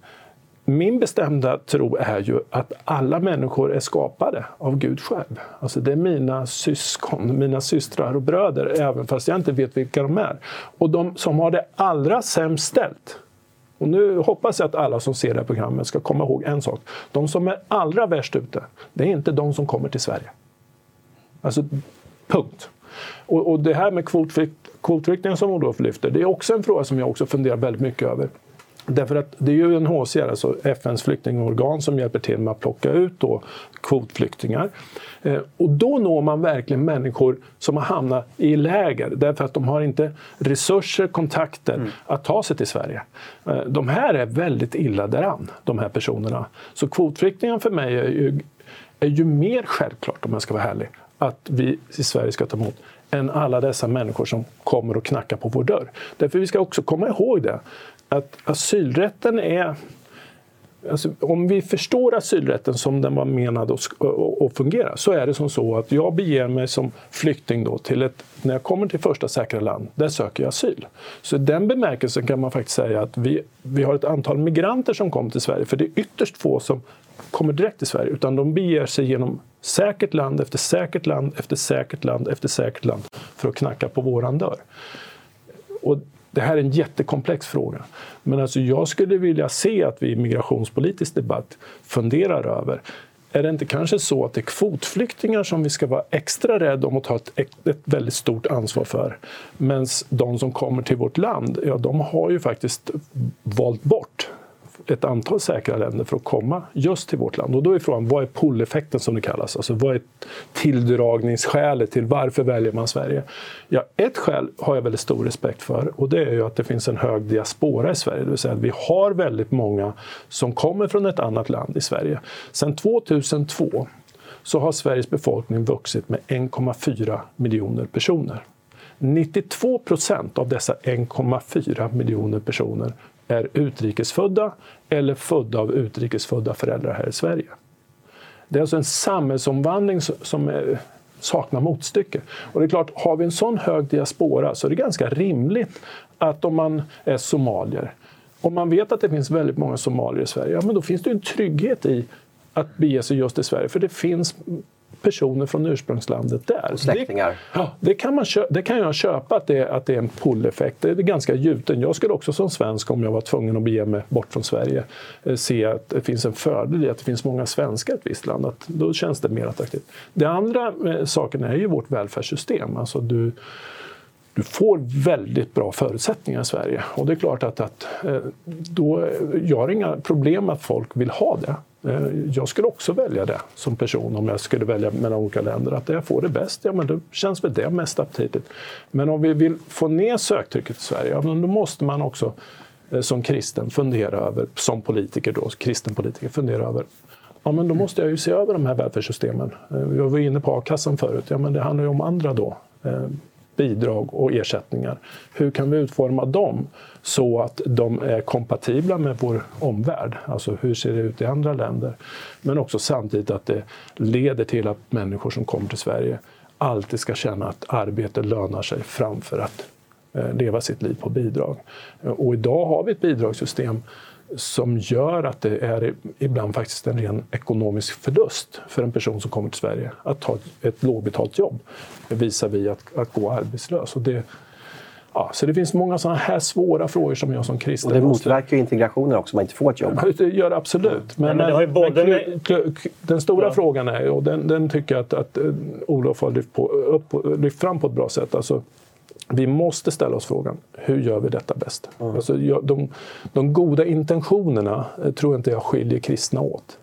min bestämda tro är ju att alla människor är skapade av Gud själv. Alltså det är mina syskon, mina systrar och bröder, även fast jag inte vet vilka de är. Och de som har det allra sämst ställt, Och nu hoppas jag att alla som ser det här programmet ska komma ihåg en sak. De som är allra värst ute, det är inte de som kommer till Sverige. Alltså, punkt. Och, och det här med kvotflyktingar som Olof lyfter, det är också en fråga som jag också funderar väldigt mycket över. Därför att det är ju UNHCR, alltså FNs flyktingorgan, som hjälper till med att plocka ut då kvotflyktingar. Eh, och då når man verkligen människor som har hamnat i läger därför att de har inte resurser, kontakter mm. att ta sig till Sverige. Eh, de här är väldigt illa däran, de här personerna. Så kvotflyktingar för mig är ju, är ju mer självklart, om jag ska vara ärlig, att vi i Sverige ska ta emot än alla dessa människor som kommer och knackar på vår dörr. Därför vi ska också komma ihåg det, att asylrätten är Alltså, om vi förstår asylrätten som den var menad att, fungera så är det som så att jag beger mig som flykting då till ett, när jag kommer till första säkra land, där söker jag asyl. Så i den bemärkelsen kan man faktiskt säga att vi, vi har ett antal migranter som kommer till Sverige, för det är ytterst få som kommer direkt till Sverige, utan de beger sig genom säkert land efter säkert land efter säkert land efter säkert land för att knacka på våran dörr. Och det här är en jättekomplex fråga. Men alltså jag skulle vilja se att vi i migrationspolitisk debatt funderar över är det inte kanske så att det är kvotflyktingar som vi ska vara extra rädda om och ta ett, ett väldigt stort ansvar för? medan de som kommer till vårt land, ja, de har ju faktiskt valt bort ett antal säkra länder för att komma just till vårt land. Och då är frågan, vad är pull-effekten som det kallas? Alltså vad är tilldragningsskälet till varför väljer man Sverige? Ja, ett skäl har jag väldigt stor respekt för och det är ju att det finns en hög diaspora i Sverige. Det vill säga att vi har väldigt många som kommer från ett annat land i Sverige. Sedan 2002 så har Sveriges befolkning vuxit med 1,4 miljoner personer. 92 procent av dessa 1,4 miljoner personer är utrikesfödda eller födda av utrikesfödda föräldrar här i Sverige. Det är alltså en samhällsomvandling som är, saknar motstycke. Och det är klart, har vi en sån hög diaspora så är det ganska rimligt att om man är somalier, om man vet att det finns väldigt många somalier i Sverige, ja, men då finns det en trygghet i att bege sig just till Sverige. För det finns personer från ursprungslandet där. Släktingar. Det, ja, det, kan man det kan jag köpa att det, att det är en pull-effekt. Det är ganska gjuten. Jag skulle också som svensk, om jag var tvungen att bege mig bort från Sverige, eh, se att det finns en fördel i att det finns många svenskar i ett visst land. Att då känns det mer attraktivt. Den andra eh, saken är ju vårt välfärdssystem. Alltså du, du får väldigt bra förutsättningar i Sverige. Och det är klart att, att eh, då, jag har inga problem med att folk vill ha det. Eh, jag skulle också välja det som person om jag skulle välja mellan olika länder. Att det jag får det bäst, ja men då känns väl det mest aptitligt. Men om vi vill få ner söktrycket i Sverige, ja, men då måste man också eh, som kristen fundera över, som politiker då, kristen politiker fundera över Ja, men då måste jag ju se över de här välfärdssystemen. Eh, vi var inne på a-kassan förut. Ja, men det handlar ju om andra då bidrag och ersättningar. Hur kan vi utforma dem så att de är kompatibla med vår omvärld? Alltså hur ser det ut i andra länder? Men också samtidigt att det leder till att människor som kommer till Sverige alltid ska känna att arbete lönar sig framför att eh, leva sitt liv på bidrag. Och idag har vi ett bidragssystem som gör att det är ibland faktiskt en ren ekonomisk förlust för en person som kommer till Sverige att ta ett lågbetalt jobb visar vi att, att gå arbetslös. Och det, ja, så det finns många sådana här svåra frågor som jag som kristen Och det motverkar ju integrationen också, om man inte får ett jobb. Det gör det absolut. Men, men, det både men den stora ja. frågan är, och den, den tycker jag att, att eh, Olof har lyft, på, upp, lyft fram på ett bra sätt. Alltså, vi måste ställa oss frågan, hur gör vi detta bäst? Mm. Alltså, de, de goda intentionerna eh, tror inte jag skiljer kristna åt.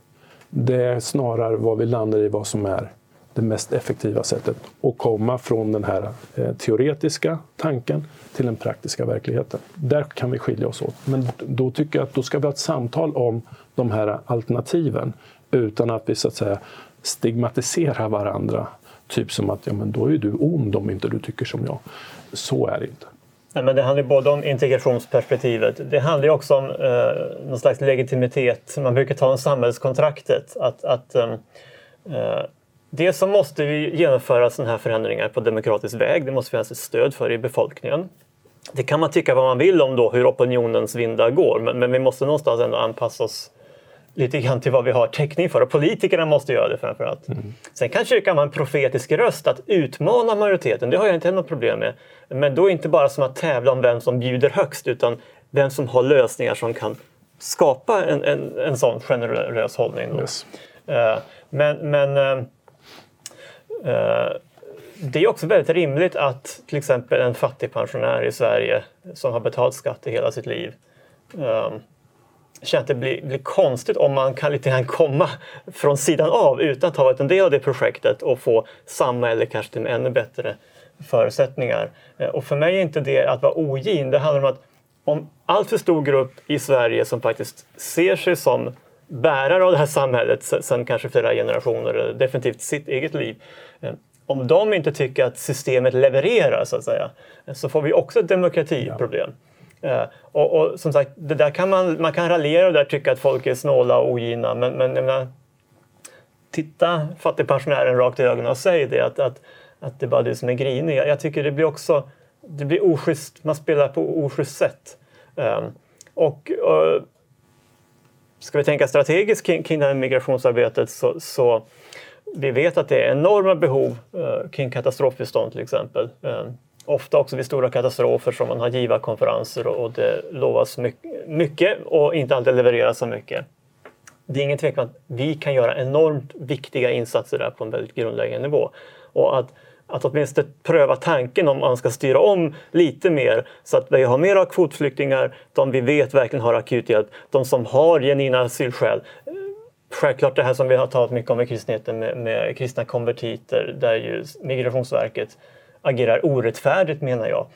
Det är snarare vad vi landar i vad som är det mest effektiva sättet att komma från den här eh, teoretiska tanken till den praktiska verkligheten. Där kan vi skilja oss åt. Men då tycker jag att då ska vi ha ett samtal om de här alternativen utan att vi så att säga stigmatiserar varandra. Typ som att ja, men då är du ond om inte du tycker som jag. Så är det inte. Nej, men det handlar både om integrationsperspektivet. Det handlar också om eh, någon slags legitimitet. Man brukar ta om samhällskontraktet. Att, att eh, eh Dels så måste vi genomföra sådana här förändringar på demokratisk väg. Det måste finnas ett stöd för i befolkningen. Det kan man tycka vad man vill om då, hur opinionens vindar går, men, men vi måste någonstans ändå anpassa oss lite grann till vad vi har täckning för. Och politikerna måste göra det framför allt. Mm. Sen kan kyrkan vara en profetisk röst att utmana majoriteten. Det har jag inte något problem med. Men då inte bara som att tävla om vem som bjuder högst utan vem som har lösningar som kan skapa en, en, en sån generös hållning. Yes. Uh, men men uh, uh, det är också väldigt rimligt att till exempel en fattigpensionär i Sverige som har betalat skatt i hela sitt liv um, känner att det blir, blir, konstigt om man kan lite grann komma från sidan av utan att ha varit en del av det projektet och få samma eller kanske till ännu bättre förutsättningar. Eh, och för mig är inte det att vara ogin. Det handlar om att om allt för stor grupp i Sverige som faktiskt ser sig som bärare av det här samhället sedan kanske flera generationer, eh, definitivt sitt eget liv. Eh, om de inte tycker att systemet levererar så att säga, så får vi också ett demokratiproblem. Ja. Eh, och, och, som sagt, det där kan man, man kan raljera och där tycka att folk är snåla och ogina, men, men jag menar, titta fattigpensionären rakt i ögonen och säg det att, att, att det är bara du som är grinig. Jag tycker det blir också det blir oschysst, man spelar på oschysst sätt. Um, och uh, ska vi tänka strategiskt kring, kring det här migrationsarbetet så, så vi vet att det är enorma behov uh, kring katastrofbistånd till exempel. Um, ofta också vid stora katastrofer som man har givarkonferenser och, det lovas mycket, och inte alltid levereras så mycket. Det är ingen tvekan att vi kan göra enormt viktiga insatser där på en väldigt grundläggande nivå. Och att att åtminstone pröva tanken om man ska styra om lite mer så att vi har mer kvotflyktingar, de vi vet verkligen har akut hjälp, de som har genuina asylskäl. Självklart det här som vi har talat mycket om i kristenheten med, med kristna konvertiter där ju Migrationsverket agerar orättfärdigt menar jag.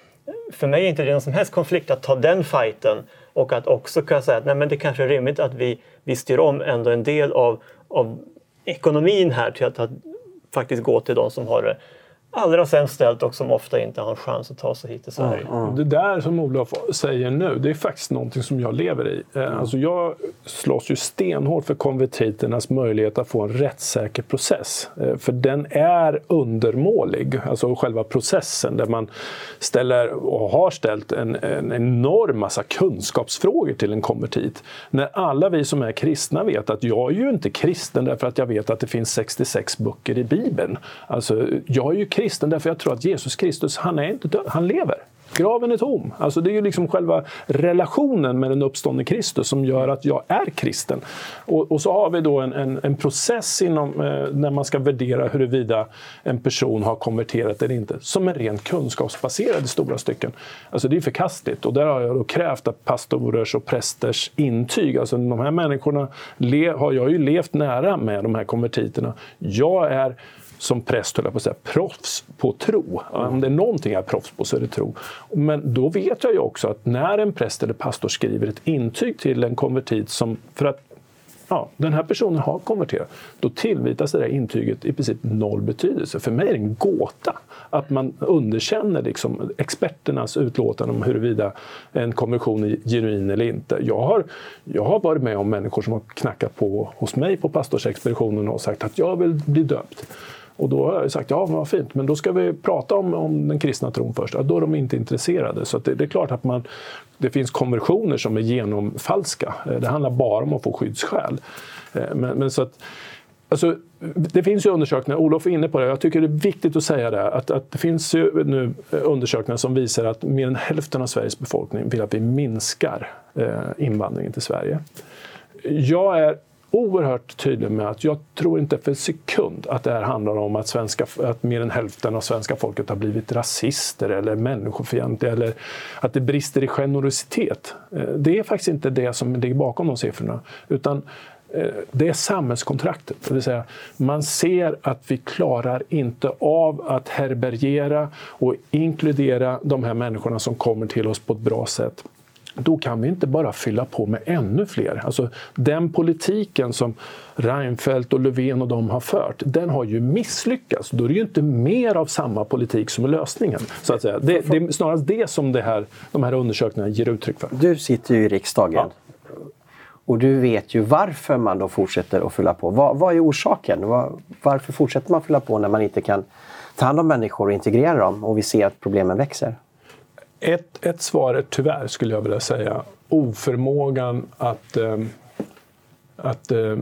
För mig är inte det någon som helst konflikt att ta den fighten och att också kunna säga att nej, men det kanske är rimligt att vi, vi styr om ändå en del av, av ekonomin här till att, att faktiskt gå till de som har det allra sämst ställt och som ofta inte har en chans att ta sig hit till Sverige. Mm. Det där som Olof säger nu, det är faktiskt någonting som jag lever i. Eh, mm. Alltså jag slåss ju stenhårt för konvertiternas möjlighet att få en rättssäker process. Eh, för den är undermålig, alltså själva processen där man ställer och har ställt en, en enorm massa kunskapsfrågor till en konvertit. När alla vi som är kristna vet att jag är ju inte kristen därför att jag vet att det finns 66 böcker i Bibeln. Alltså, jag är ju kristen därför jag tror att Jesus Kristus, han är inte död, han lever. Graven är tom. Alltså det är ju liksom själva relationen med den uppståndne Kristus som gör att jag är kristen. Och, och så har vi då en, en, en process inom, eh, när man ska värdera huruvida en person har konverterat eller inte, som är rent kunskapsbaserad i stora stycken. Alltså det är förkastligt och där har jag då krävt att pastorers och prästers intyg, alltså de här människorna le, har jag ju levt nära med, de här konvertiterna. Jag är som präst, höll jag på att säga, proffs på tro. Om det är någonting jag är proffs på så är det tro. Men då vet jag ju också att när en präst eller pastor skriver ett intyg till en konvertit som, för att ja, den här personen har konverterat, då tillvitas det där intyget i princip noll betydelse. För mig är det en gåta att man underkänner liksom experternas utlåtande om huruvida en konversion är genuin eller inte. Jag har, jag har varit med om människor som har knackat på hos mig på pastorsexpeditionen och sagt att jag vill bli döpt. Och då har jag sagt, ja vad fint, men då ska vi prata om, om den kristna tron först. Ja, då är de inte intresserade. Så det, det, är klart att man, det finns konversioner som är genomfalska. Eh, det handlar bara om att få skyddsskäl. Eh, men, men så att, alltså, det finns ju undersökningar, Olof är inne på det, jag tycker det är viktigt att säga det, att, att det finns ju nu eh, undersökningar som visar att mer än hälften av Sveriges befolkning vill att vi minskar eh, invandringen till Sverige. Jag är oerhört tydlig med att jag tror inte för en sekund att det här handlar om att, svenska, att mer än hälften av svenska folket har blivit rasister eller människofientliga eller att det brister i generositet. Eh, det är faktiskt inte det som ligger bakom de siffrorna. Utan eh, det är samhällskontraktet. Det vill säga, man ser att vi klarar inte av att herbergera och inkludera de här människorna som kommer till oss på ett bra sätt då kan vi inte bara fylla på med ännu fler. Alltså, den politiken som Reinfeldt och Löfven och de har fört, den har ju misslyckats. Då är det ju inte mer av samma politik som är lösningen. Så att säga. Det, det är snarast det som det här, de här undersökningarna ger uttryck för. Du sitter ju i riksdagen. Ja. Och du vet ju varför man då fortsätter att fylla på. Vad, vad är orsaken? Var, varför fortsätter man fylla på när man inte kan ta hand om människor och integrera dem och vi ser att problemen växer? Ett, ett svar är tyvärr, skulle jag vilja säga, oförmågan att, eh, att eh,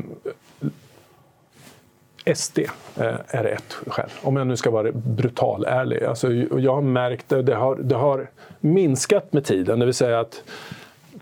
SD eh, är ett skäl. Om jag nu ska vara brutal ärlig. Alltså, jag har märkt det, det har, det har minskat med tiden. Det vill säga att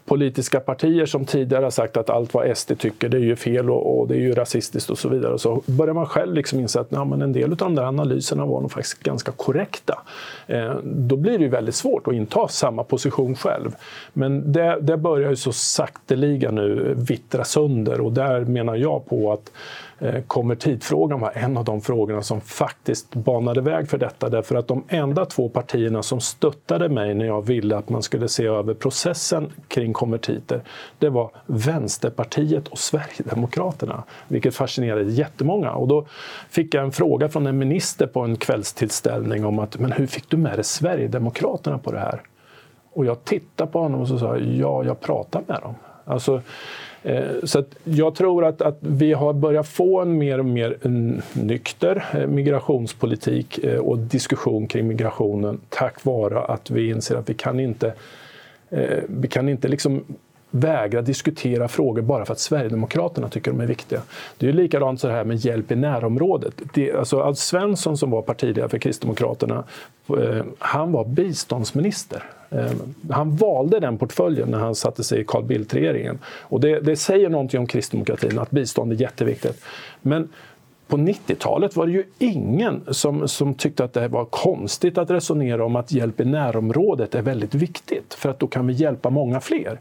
politiska partier som tidigare har sagt att allt vad SD tycker det är ju fel och, och det är ju rasistiskt och så vidare. Och så börjar man själv liksom inse att ja, men en del av de där analyserna var nog faktiskt ganska korrekta. Eh, då blir det ju väldigt svårt att inta samma position själv. Men det, det börjar ju så sakteliga nu vittra sönder och där menar jag på att Eh, konvertitfrågan var en av de frågorna som faktiskt banade väg för detta. Därför att de enda två partierna som stöttade mig när jag ville att man skulle se över processen kring konvertiter, det var Vänsterpartiet och Sverigedemokraterna. Vilket fascinerade jättemånga. Och då fick jag en fråga från en minister på en kvällstillställning om att men hur fick du med dig Sverigedemokraterna på det här? Och jag tittade på honom och så sa ja, jag pratar med dem. Alltså, Eh, så jag tror att, att vi har börjat få en mer och mer nykter eh, migrationspolitik eh, och diskussion kring migrationen tack vare att vi inser att vi kan inte, vi kan inte liksom vägra diskutera frågor bara för att Sverigedemokraterna tycker de är viktiga. Det är ju likadant så här med hjälp i närområdet. Det, alltså Alf Svensson som var partiledare för Kristdemokraterna, han var biståndsminister. Ehm, han valde den portföljen när han satte sig i Carl Bildt-regeringen. Och det, det, säger någonting om kristdemokratin, att bistånd är jätteviktigt. Men på 90-talet var det ju ingen som, som tyckte att det var konstigt att resonera om att hjälp i närområdet är väldigt viktigt, för att då kan vi hjälpa många fler.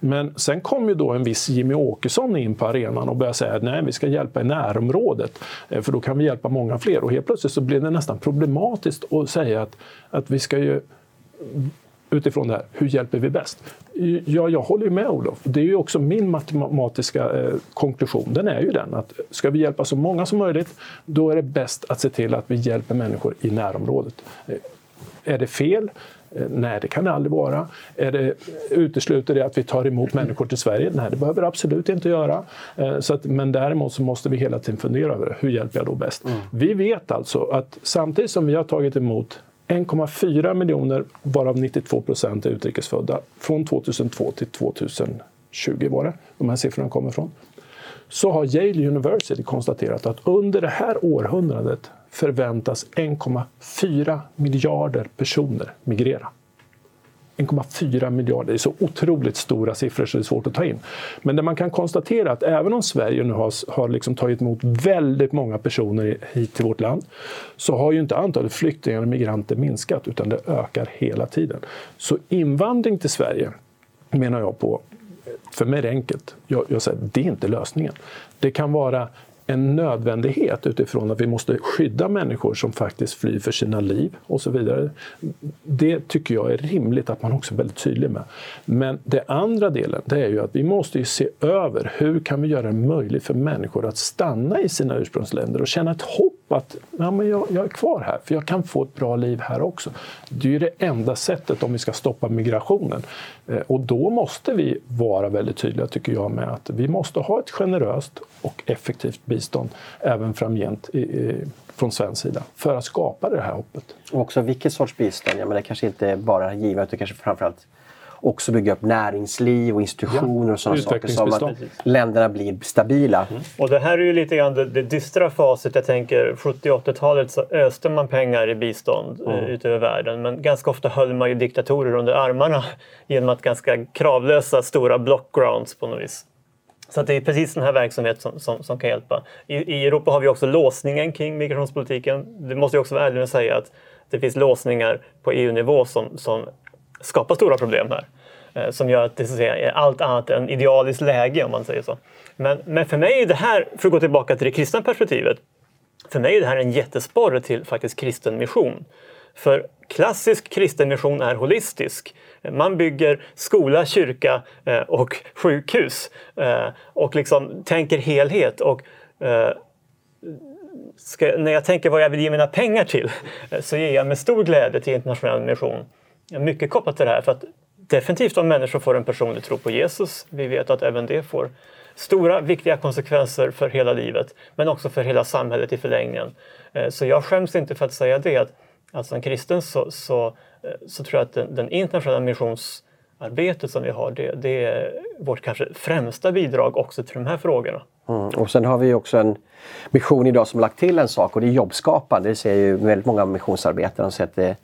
Men sen kom ju då en viss Jimmy Åkesson in på arenan och började säga att nej, vi ska hjälpa i närområdet, eh, för då kan vi hjälpa många fler. Och helt plötsligt så blev det nästan problematiskt att säga att, att vi ska ju utifrån det här, hur hjälper vi bäst? Ja, jag håller med Olof. Det är ju också min matematiska eh, konklusion. Den är ju den att ska vi hjälpa så många som möjligt, då är det bäst att se till att vi hjälper människor i närområdet. Eh, är det fel? Eh, nej, det kan det aldrig vara. Är det, utesluter det att vi tar emot människor till Sverige? Nej, det behöver det absolut inte göra. Eh, så att, men däremot så måste vi hela tiden fundera över hur hjälper jag då bäst? Mm. Vi vet alltså att samtidigt som vi har tagit emot 1,4 miljoner, varav 92 procent är utrikesfödda, från 2002 till 2020 var det de här siffrorna kommer från. Så har Yale University konstaterat att under det här århundradet förväntas 1,4 miljarder personer migrera. 1,4 miljarder. Det är så otroligt stora siffror så det är svårt att ta in. Men det man kan konstatera att även om Sverige nu har, har liksom tagit emot väldigt många personer hit till vårt land så har ju inte antalet flyktingar och migranter minskat utan det ökar hela tiden. Så invandring till Sverige menar jag på för mig är det enkelt. Jag, jag säger, det är inte lösningen. Det kan vara en nödvändighet utifrån att vi måste skydda människor som faktiskt flyr för sina liv och så vidare. Det tycker jag är rimligt att man också är väldigt tydlig med. Men den andra delen, det är ju att vi måste se över hur kan vi göra det möjligt för människor att stanna i sina ursprungsländer och känna ett hopp att ja, men jag, jag, är kvar här, för jag kan få ett bra liv här också. Det är ju det enda sättet om vi ska stoppa migrationen. Eh, och då måste vi vara väldigt tydliga, tycker jag, med att vi måste ha ett generöst och effektivt bistånd även framgent i, i, från svensk sida för att skapa det här hoppet. Och också vilket sorts bistånd? Ja, men det kanske inte bara är givet, utan kanske framförallt också bygga upp näringsliv och institutioner ja, och sådana saker som att länderna blir stabila. Mm. Och det här är ju lite grann det, det dystra facit. Jag tänker 70 80-talet så öste man pengar i bistånd eh, mm. ute över världen men ganska ofta höll man ju diktatorer under armarna genom att ganska kravlösa stora blockgrounds på något vis. Så det är precis den här verksamheten som, som, som, kan hjälpa. I, I Europa har vi också låsningen kring migrationspolitiken. Det måste jag också vara ärlig med att säga att det finns låsningar på EU-nivå som, som skapar stora problem här. Eh, som gör att det så att säga, är allt annat än idealiskt läge om man säger så. Men, men för mig är det här, för att gå tillbaka till det kristna perspektivet, för mig är det här en jättesporre till faktiskt kristen mission. För klassisk kristen mission är holistisk. Man bygger skola, kyrka eh, och sjukhus eh, och liksom tänker helhet. Och, eh, ska, när jag tänker vad jag vill ge mina pengar till så ger jag med stor glädje till internationell mission. Mycket kopplat till det här. För att definitivt om människor får en personlig tro på Jesus. Vi vet att även det får stora viktiga konsekvenser för hela livet men också för hela samhället i förlängningen. Så jag skäms inte för att säga det att alltså som kristen så, så, eh, så tror jag att den, den internationella missionsarbetet som vi har det, det, är vårt kanske främsta bidrag också till de här frågorna. Mm. Och sen har vi också en mission idag som lagt till en sak och det är jobbskapande. Det ser ju väldigt många missionsarbetare som säger att det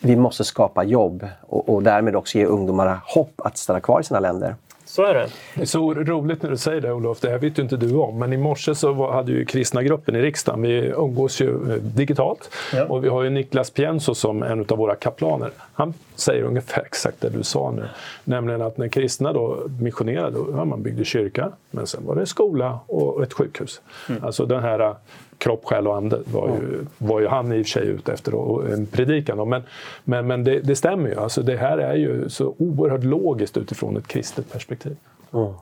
vi måste skapa jobb och, och därmed också ge ungdomarna hopp att stanna kvar i sina länder. Så är det. Så roligt när du säger det Olof, det här vet ju inte du om. Men i morse så hade ju kristna gruppen i riksdagen, vi umgås ju eh, digitalt. Ja. Och vi har ju Niklas Pienso som en av våra kaplaner. Han säger ungefär exakt det du sa nu. Nämligen att när kristna då missionerade, ja, man byggde kyrka, men sen var det skola och ett sjukhus. Mm. Alltså den här kropp, själ och ande var ju, var ju han i och för sig ute efter och en predikan. Men, men, men det, det, stämmer ju. Alltså det här är ju så oerhört logiskt utifrån ett kristet perspektiv. Mm.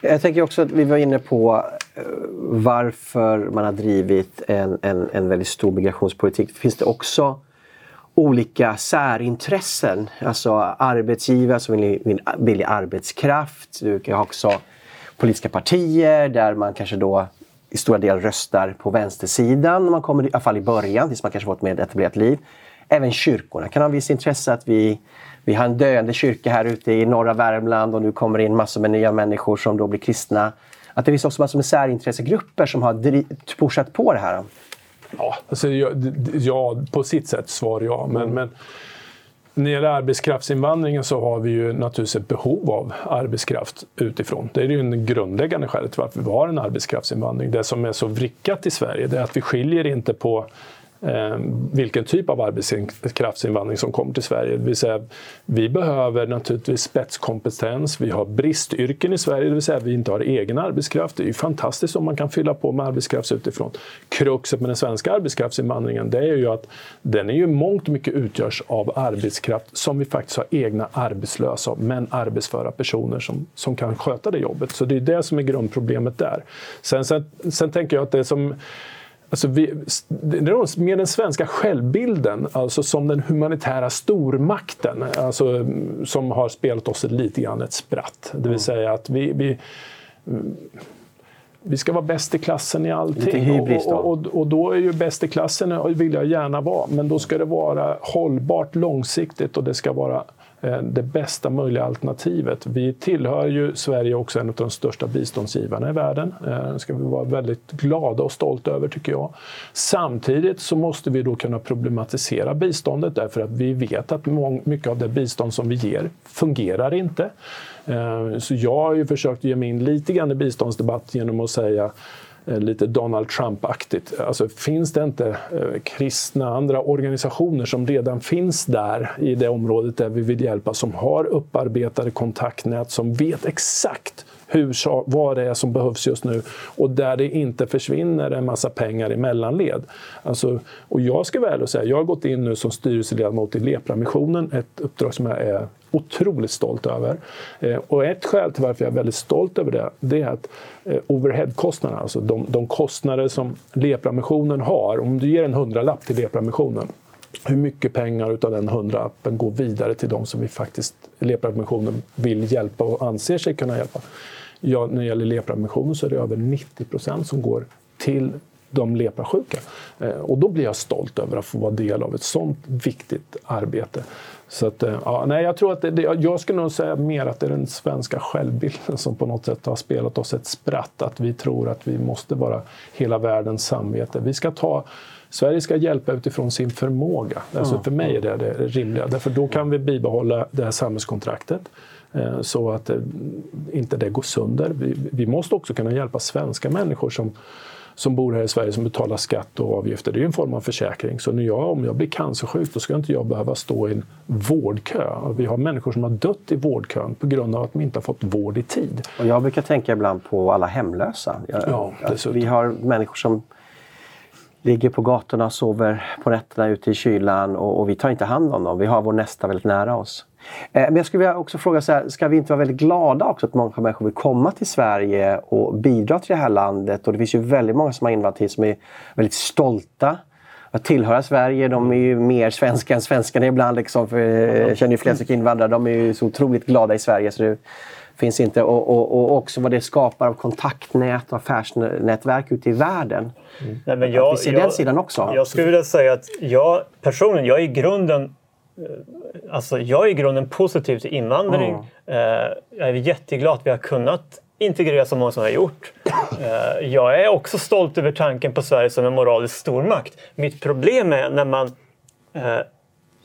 Jag tänker också att vi var inne på eh, varför man har drivit en, en, en väldigt stor migrationspolitik. Finns det också olika särintressen? Alltså arbetsgivare som vill, vill billig arbetskraft. Du kan ha också politiska partier där man kanske då i stora delar röstar på vänstersidan man kommer, i alla fall i början, tills man kanske fått ett mer etablerat liv. Även kyrkorna kan ha viss intresse att vi, vi har en döende kyrka här ute i norra Värmland och nu kommer in massor med nya människor som då blir kristna. Att det finns också massor med särintressegrupper som har pushat på det här. Ja, alltså, ja, ja, på sitt sätt svar ja. Men, mm. men när det gäller arbetskraftsinvandringen så har vi ju naturligtvis ett behov av arbetskraft utifrån. Det är ju en grundläggande skälet till varför vi har en arbetskraftsinvandring. Det som är så vrickat i Sverige det är att vi skiljer inte på Eh, vilken typ av arbetskraftsinvandring som kommer till Sverige. Det vill säga, vi behöver naturligtvis spetskompetens. Vi har bristyrken i Sverige, det vill säga vi inte har egen arbetskraft. Det är ju fantastiskt om man kan fylla på med arbetskraft utifrån. Kruxet med den svenska arbetskraftsinvandringen det är ju att den är ju mångt och mycket utgörs av arbetskraft som vi faktiskt har egna arbetslösa men arbetsföra personer som, som kan sköta det jobbet. Så det är det som är grundproblemet där. Sen, sen, sen tänker jag att det som Alltså vi, mer den svenska självbilden, alltså som den humanitära stormakten, alltså, som har spelat oss lite grann ett spratt. Det vill mm. säga att vi, vi vi ska vara bäst i klassen i allting. Hybris, då. Och, och, och, då är ju bäst i klassen vill jag gärna vara, men då ska det vara hållbart långsiktigt och det ska vara Eh, det bästa möjliga alternativet. Vi tillhör ju Sverige också en av de största biståndsgivarna i världen. Eh, det ska vi vara väldigt glada och stolta över tycker jag. Samtidigt så måste vi då kunna problematisera biståndet därför att vi vet att mycket av det bistånd som vi ger fungerar inte. Eh, så jag har ju försökt ge mig in lite grann i biståndsdebatt genom att säga Eh, lite Donald Trump-aktigt. Alltså, finns det inte eh, kristna, andra organisationer som redan finns där i det området där vi vill hjälpa, som har upparbetade kontaktnät, som vet exakt hur, vad det är som behövs just nu och där det inte försvinner en massa pengar i mellanled. Alltså, och jag ska väl säga, jag har gått in nu som styrelseledamot i Lepra-missionen, ett uppdrag som jag är otroligt stolt över. Eh, och ett skäl till varför jag är väldigt stolt över det, det är att eh, overheadkostnaderna, alltså de, de kostnader som Lepra-missionen har, om du ger en hundralapp till Lepra-missionen hur mycket pengar av den hundralappen går vidare till de som vi faktiskt Lepra-missionen vill hjälpa och anser sig kunna hjälpa. Ja, när det gäller lepra så är det över 90 procent som går till de leprasjuka. Eh, och då blir jag stolt över att få vara del av ett sånt viktigt arbete. Så att, eh, ja, nej, jag tror att det, det, jag skulle nog säga mer att det är den svenska självbilden som på något sätt har spelat oss ett spratt. Att vi tror att vi måste vara hela världens samvete. Vi ska ta Sverige ska hjälpa utifrån sin förmåga. Alltså för mig är det det rimliga. Därför då kan vi bibehålla det här samhällskontraktet. Eh, så att eh, inte det går sönder. Vi, vi, måste också kunna hjälpa svenska människor som, som bor här i Sverige som betalar skatt och avgifter. Det är en form av försäkring. Så när jag, om jag blir cancersjuk då ska inte jag behöva stå i en vårdkö. Vi har människor som har dött i vårdkön på grund av att de inte har fått vård i tid. Och jag brukar tänka ibland på alla hemlösa. Jag, ja, vi har människor som ligger på gatorna och sover på nätterna ute i kylan och, och, vi tar inte hand om dem. Vi har vår nästa väldigt nära oss. Eh, men jag skulle vilja också fråga, så här, ska vi inte vara väldigt glada också att många människor vill komma till Sverige och bidra till det här landet? Och det finns ju väldigt många som har invandrat hit som är väldigt stolta att tillhöra Sverige. De är ju mer svenska än svenskarna ibland. Liksom, för jag känner ju flera invandrare. De är ju så otroligt glada i Sverige. Så det finns inte. Och, och, och också vad det skapar av kontaktnät och affärsnätverk ute i världen. Mm. Nej, men jag, vi ser jag, den sidan också. Jag skulle vilja säga att jag personligen, jag är i grunden eh, Alltså jag är i grunden positiv till invandring. Mm. Jag är jätteglad att vi har kunnat integrera så många som vi har gjort. Eh, jag är också stolt över tanken på Sverige som en moralisk stormakt. Mitt problem är när man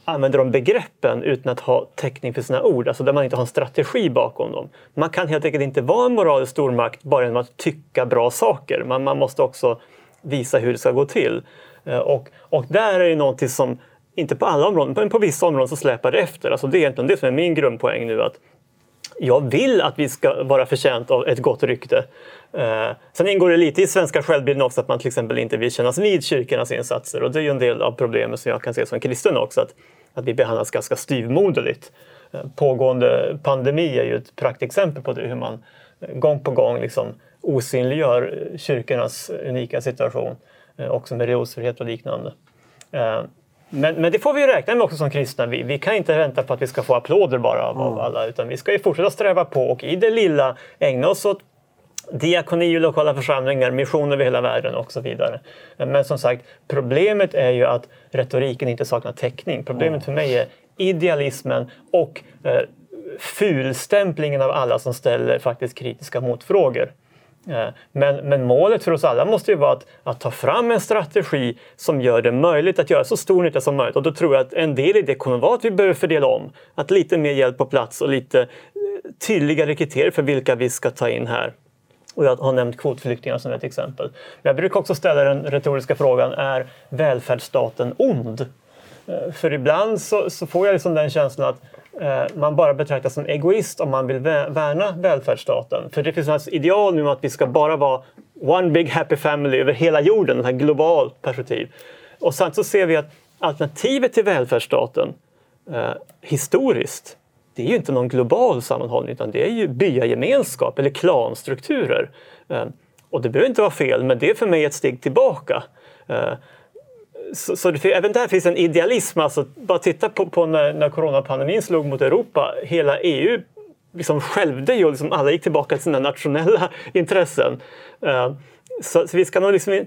använder de begreppen utan att ha täckning för sina ord, alltså där man inte har en strategi bakom dem. Man kan helt enkelt inte vara en moralisk stormakt bara genom att tycka bra saker. Man, man måste också visa hur det ska gå till. Eh, och, och där är det någonting som, inte på alla områden, men på vissa områden så släpar det efter. Alltså det är egentligen det som är min grundpoäng nu. att jag vill att vi ska vara förtjänt av ett gott rykte. Eh, sen ingår det lite i svenska självbilden också att man till exempel inte vill kännas vid kyrkornas insatser. Och det är ju en del av problemet som jag kan se som kristen också, att, att vi behandlas ganska styvmoderligt. Eh, pågående pandemi är ju ett praktexempel på det, hur man eh, gång på gång liksom osynliggör eh, kyrkornas unika situation, eh, också med religionsfrihet och liknande. Eh, men, men det får vi räkna med också som kristna. Vi, vi kan inte vänta på att vi ska få applåder bara av, av alla, utan vi ska ju fortsätta sträva på och i det lilla ägna oss åt diakoni i lokala församlingar, mission över hela världen och så vidare. Men som sagt, problemet är ju att retoriken inte saknar täckning. Problemet för mig är idealismen och eh, fulstämplingen av alla som ställer faktiskt kritiska motfrågor. Eh, men, men, målet för oss alla måste ju vara att, att, ta fram en strategi som gör det möjligt att göra så stor nytta som möjligt. Och då tror jag att en del i det kommer vara att vi behöver fördela om. Att lite mer hjälp på plats och lite eh, tydligare kriterier för vilka vi ska ta in här. Och jag har nämnt kvotflyktingar som ett exempel. Jag brukar också ställa den retoriska frågan, är välfärdsstaten ond? Eh, för ibland så, så får jag liksom den känslan att Eh, man bara betraktas som egoist om man vill värna välfärdsstaten. För det finns ett ideal nu om att vi ska bara vara one big happy family över hela jorden, ett globalt perspektiv. Och sen så ser vi att alternativet till välfärdsstaten eh, historiskt det är ju inte någon global sammanhållning utan det är ju byagemenskap eller klanstrukturer. Eh, och det behöver inte vara fel, men det är för mig ett steg tillbaka. Eh, så, så det, även där finns en idealism. Alltså, bara titta på, på när, när coronapandemin slog mot Europa. Hela EU liksom skälvde ju och liksom alla gick tillbaka till sina nationella intressen. Uh, så, så, vi ska nog liksom,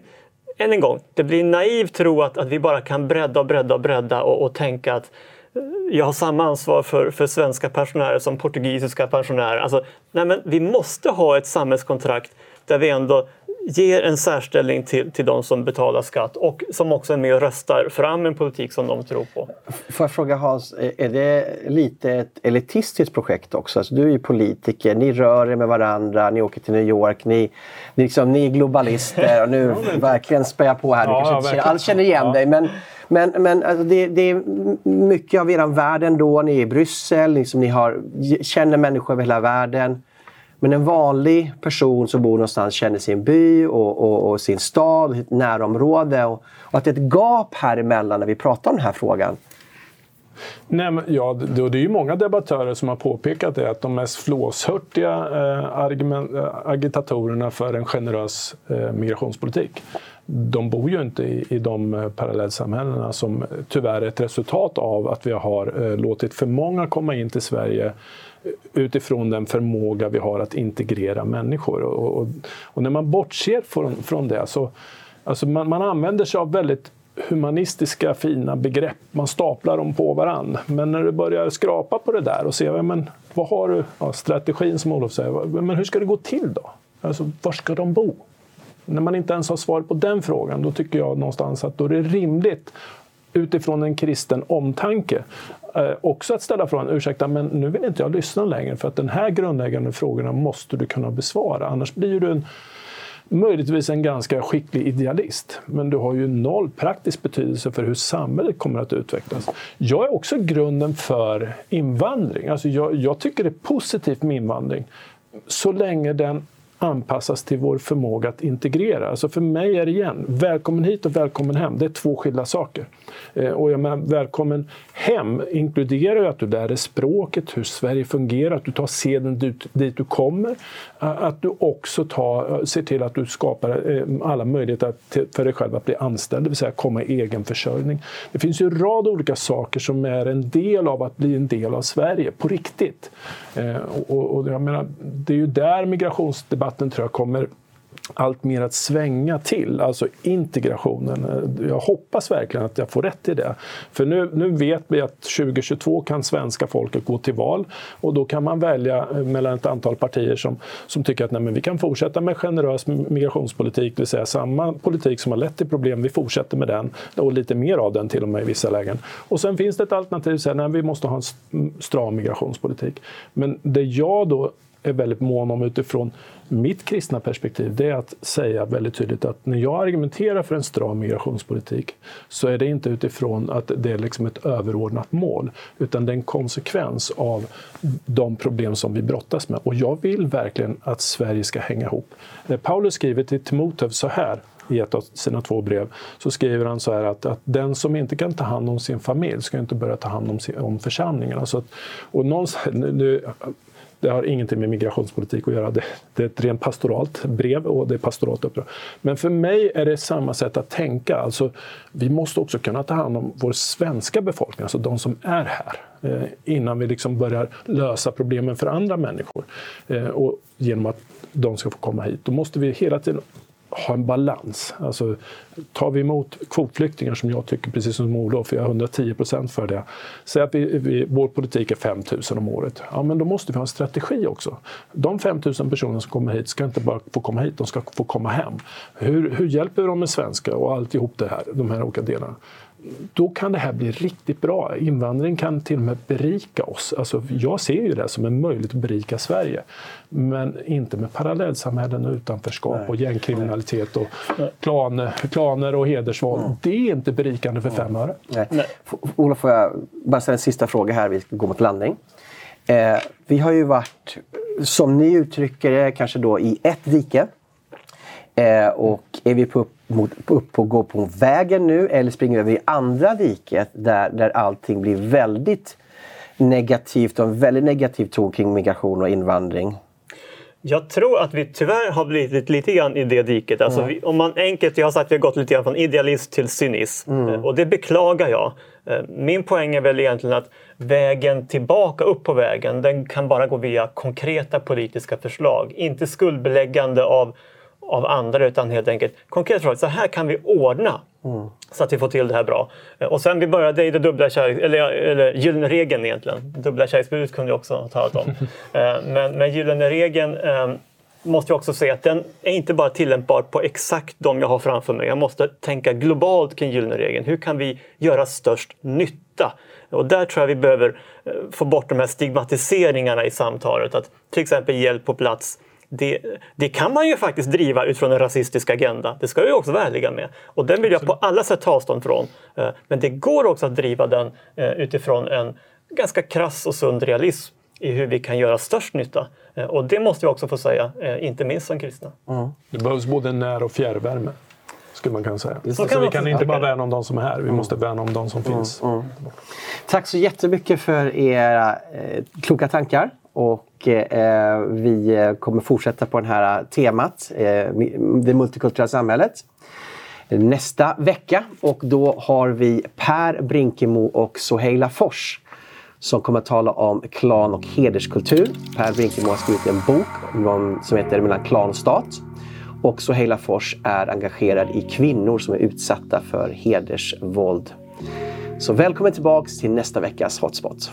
än en gång, det blir naivt tro att, att vi bara kan bredda och bredda och bredda och, och tänka att eh, jag har samma ansvar för, för svenska pensionärer som portugisiska pensionärer. Alltså, nej men vi måste ha ett samhällskontrakt där vi ändå ger en särställning till, till de som betalar skatt och som också är med och röstar fram en politik som de tror på. Får jag fråga Hans, är det lite ett elitistiskt projekt också? Alltså, du är ju politiker, ni rör er med varandra, ni åker till New York, ni, ni, liksom, ni är globalister och nu verkligen spär på här, du ja, kanske inte alls känner igen ja. dig. Men, men, men alltså det, det, är mycket av er värld ändå. Ni är i Bryssel, liksom, ni har, känner människor över hela världen. Men en vanlig person som bor någonstans känner sin by och, och, och sin stad, sitt närområde. Och, och, att det är ett gap här emellan när vi pratar om den här frågan. Nej, men, ja, det, det är ju många debattörer som har påpekat det, att de mest flåshurtiga eh, argument, eh, agitatorerna för en generös eh, migrationspolitik de bor ju inte i, i de eh, parallellsamhällena som tyvärr är ett resultat av att vi har eh, låtit för många komma in till Sverige utifrån den förmåga vi har att integrera människor. Och, och, och när man bortser från, från det så alltså man, man använder sig av väldigt humanistiska fina begrepp. Man staplar dem på varann. Men när du börjar skrapa på det där och se ja, men, vad har du, ja, strategin som Olof säger, men hur ska det gå till då? Alltså, var ska de bo? När man inte ens har svar på den frågan, då tycker jag någonstans att då är det rimligt utifrån en kristen omtanke Eh, också att ställa frågan, ursäkta men nu vill inte jag lyssna längre för att den här grundläggande frågorna måste du kunna besvara. Annars blir du en, möjligtvis en ganska skicklig idealist. Men du har ju noll praktisk betydelse för hur samhället kommer att utvecklas. Jag är också grunden för invandring. Alltså jag, jag tycker det är positivt med invandring så länge den anpassas till vår förmåga att integrera. Alltså för mig är det igen, välkommen hit och välkommen hem, det är två skilda saker. Eh, och jag menar, välkommen hem inkluderar ju att du lär dig språket, hur Sverige fungerar, att du tar seden dit, dit du kommer. Att du också tar, ser till att du skapar eh, alla möjligheter för dig själv att bli anställd, det vill säga komma i egen försörjning. Det finns ju en rad olika saker som är en del av att bli en del av Sverige, på riktigt. Eh, och, och jag menar, det är ju där migrationsdebatten tror jag kommer allt mer att svänga till, alltså integrationen. Jag hoppas verkligen att jag får rätt i det. För nu, nu vet vi att 2022 kan svenska folket gå till val och då kan man välja mellan ett antal partier som, som tycker att nej, men vi kan fortsätta med generös migrationspolitik, det vill säga samma politik som har lett till problem, vi fortsätter med den och lite mer av den till och med i vissa lägen. Och sen finns det ett alternativ, så här, att vi måste ha en stram migrationspolitik. Men det jag då är väldigt mån om utifrån mitt kristna perspektiv det är att säga väldigt tydligt att när jag argumenterar för en stram migrationspolitik så är det inte utifrån att det är liksom ett överordnat mål utan det är en konsekvens av de problem som vi brottas med. Och jag vill verkligen att Sverige ska hänga ihop. Eh, Paulus skriver till Timoteus så här i ett av sina två brev så skriver han så här att, att den som inte kan ta hand om sin familj ska inte börja ta hand om, sin, om församlingen. Alltså att, och någonstans, nu, det har ingenting med migrationspolitik att göra. Det, det är ett rent pastoralt brev och det är pastoralt uppdrag. Men för mig är det samma sätt att tänka. Alltså, vi måste också kunna ta hand om vår svenska befolkning, alltså de som är här eh, innan vi liksom börjar lösa problemen för andra människor. Eh, och genom att de ska få komma hit. Då måste vi hela tiden ha en balans. Alltså, tar vi emot kvotflyktingar, som jag tycker, precis som Olof, jag är 110 procent för det. Säg att vi, vi, vår politik är 5 000 om året. Ja, men då måste vi ha en strategi också. De 5 000 personerna som kommer hit ska inte bara få komma hit, de ska få komma hem. Hur, hur hjälper vi dem med svenska och alltihop det här, de här olika delarna? Då kan det här bli riktigt bra. Invandring kan till och med berika oss. Alltså, jag ser ju det som en möjlighet att berika Sverige. Men inte med parallellsamhällen och utanförskap Nej. och gängkriminalitet och klaner, klaner och hedersvåld. Mm. Det är inte berikande för fem öre. Olof, får jag bara ställa en sista fråga här? Vi ska gå mot landning. Eh, vi har ju varit, som ni uttrycker det, kanske då i ett dike. Eh, och är vi på mot, upp och gå på vägen nu eller springer över i andra diket där, där allting blir väldigt negativt och en väldigt negativ ton kring migration och invandring? Jag tror att vi tyvärr har blivit lite grann i det diket. Alltså mm. vi, om man enkelt, jag har sagt att vi har gått lite grann från idealism till cynism. Mm. Eh, och det beklagar jag. Eh, min poäng är väl egentligen att vägen tillbaka upp på vägen, den kan bara gå via konkreta politiska förslag. Inte skuldbeläggande av av andra utan helt enkelt konkret fråga, så här kan vi ordna mm. så att vi får till det här bra. Eh, och sen vi började i det dubbla kärlek, eller, eller gyllene regeln egentligen. Dubbla kärleksbudet kunde jag också ha talat om. Eh, men, men gyllene regeln eh, måste jag också säga att den är inte bara tillämpbar på exakt de jag har framför mig. Jag måste tänka globalt kring gyllene regeln. Hur kan vi göra störst nytta? Och där tror jag vi behöver få bort de här stigmatiseringarna i samtalet. Att till exempel hjälp på plats det, det, kan man ju faktiskt driva utifrån en rasistisk agenda. Det ska jag också vara ärliga med. Och den vill jag på alla sätt ta avstånd från. Eh, men det går också att driva den eh, utifrån en ganska krass och sund realism i hur vi kan göra störst nytta. Eh, och det måste vi också få säga, inte minst som kristna. Mm. Det behövs både när och fjärrvärme. Skulle man kunna säga. Så, så vi kan inte bara värna om de som är här, vi mm. måste värna om de som mm. finns. Mm. Tack så jättemycket för era eh, kloka tankar. Och eh, vi kommer fortsätta på det här eh, temat, eh, det multikulturella samhället, nästa vecka. Och då har vi Per Brinkemo och Soheila Fors som kommer att tala om klan och hederskultur. Per Brinkemo har skrivit en bok som heter Mellan klan och stat. Och Soheila Fors är engagerad i kvinnor som är utsatta för hedersvåld. Så välkommen tillbaks till nästa veckas Hotspot.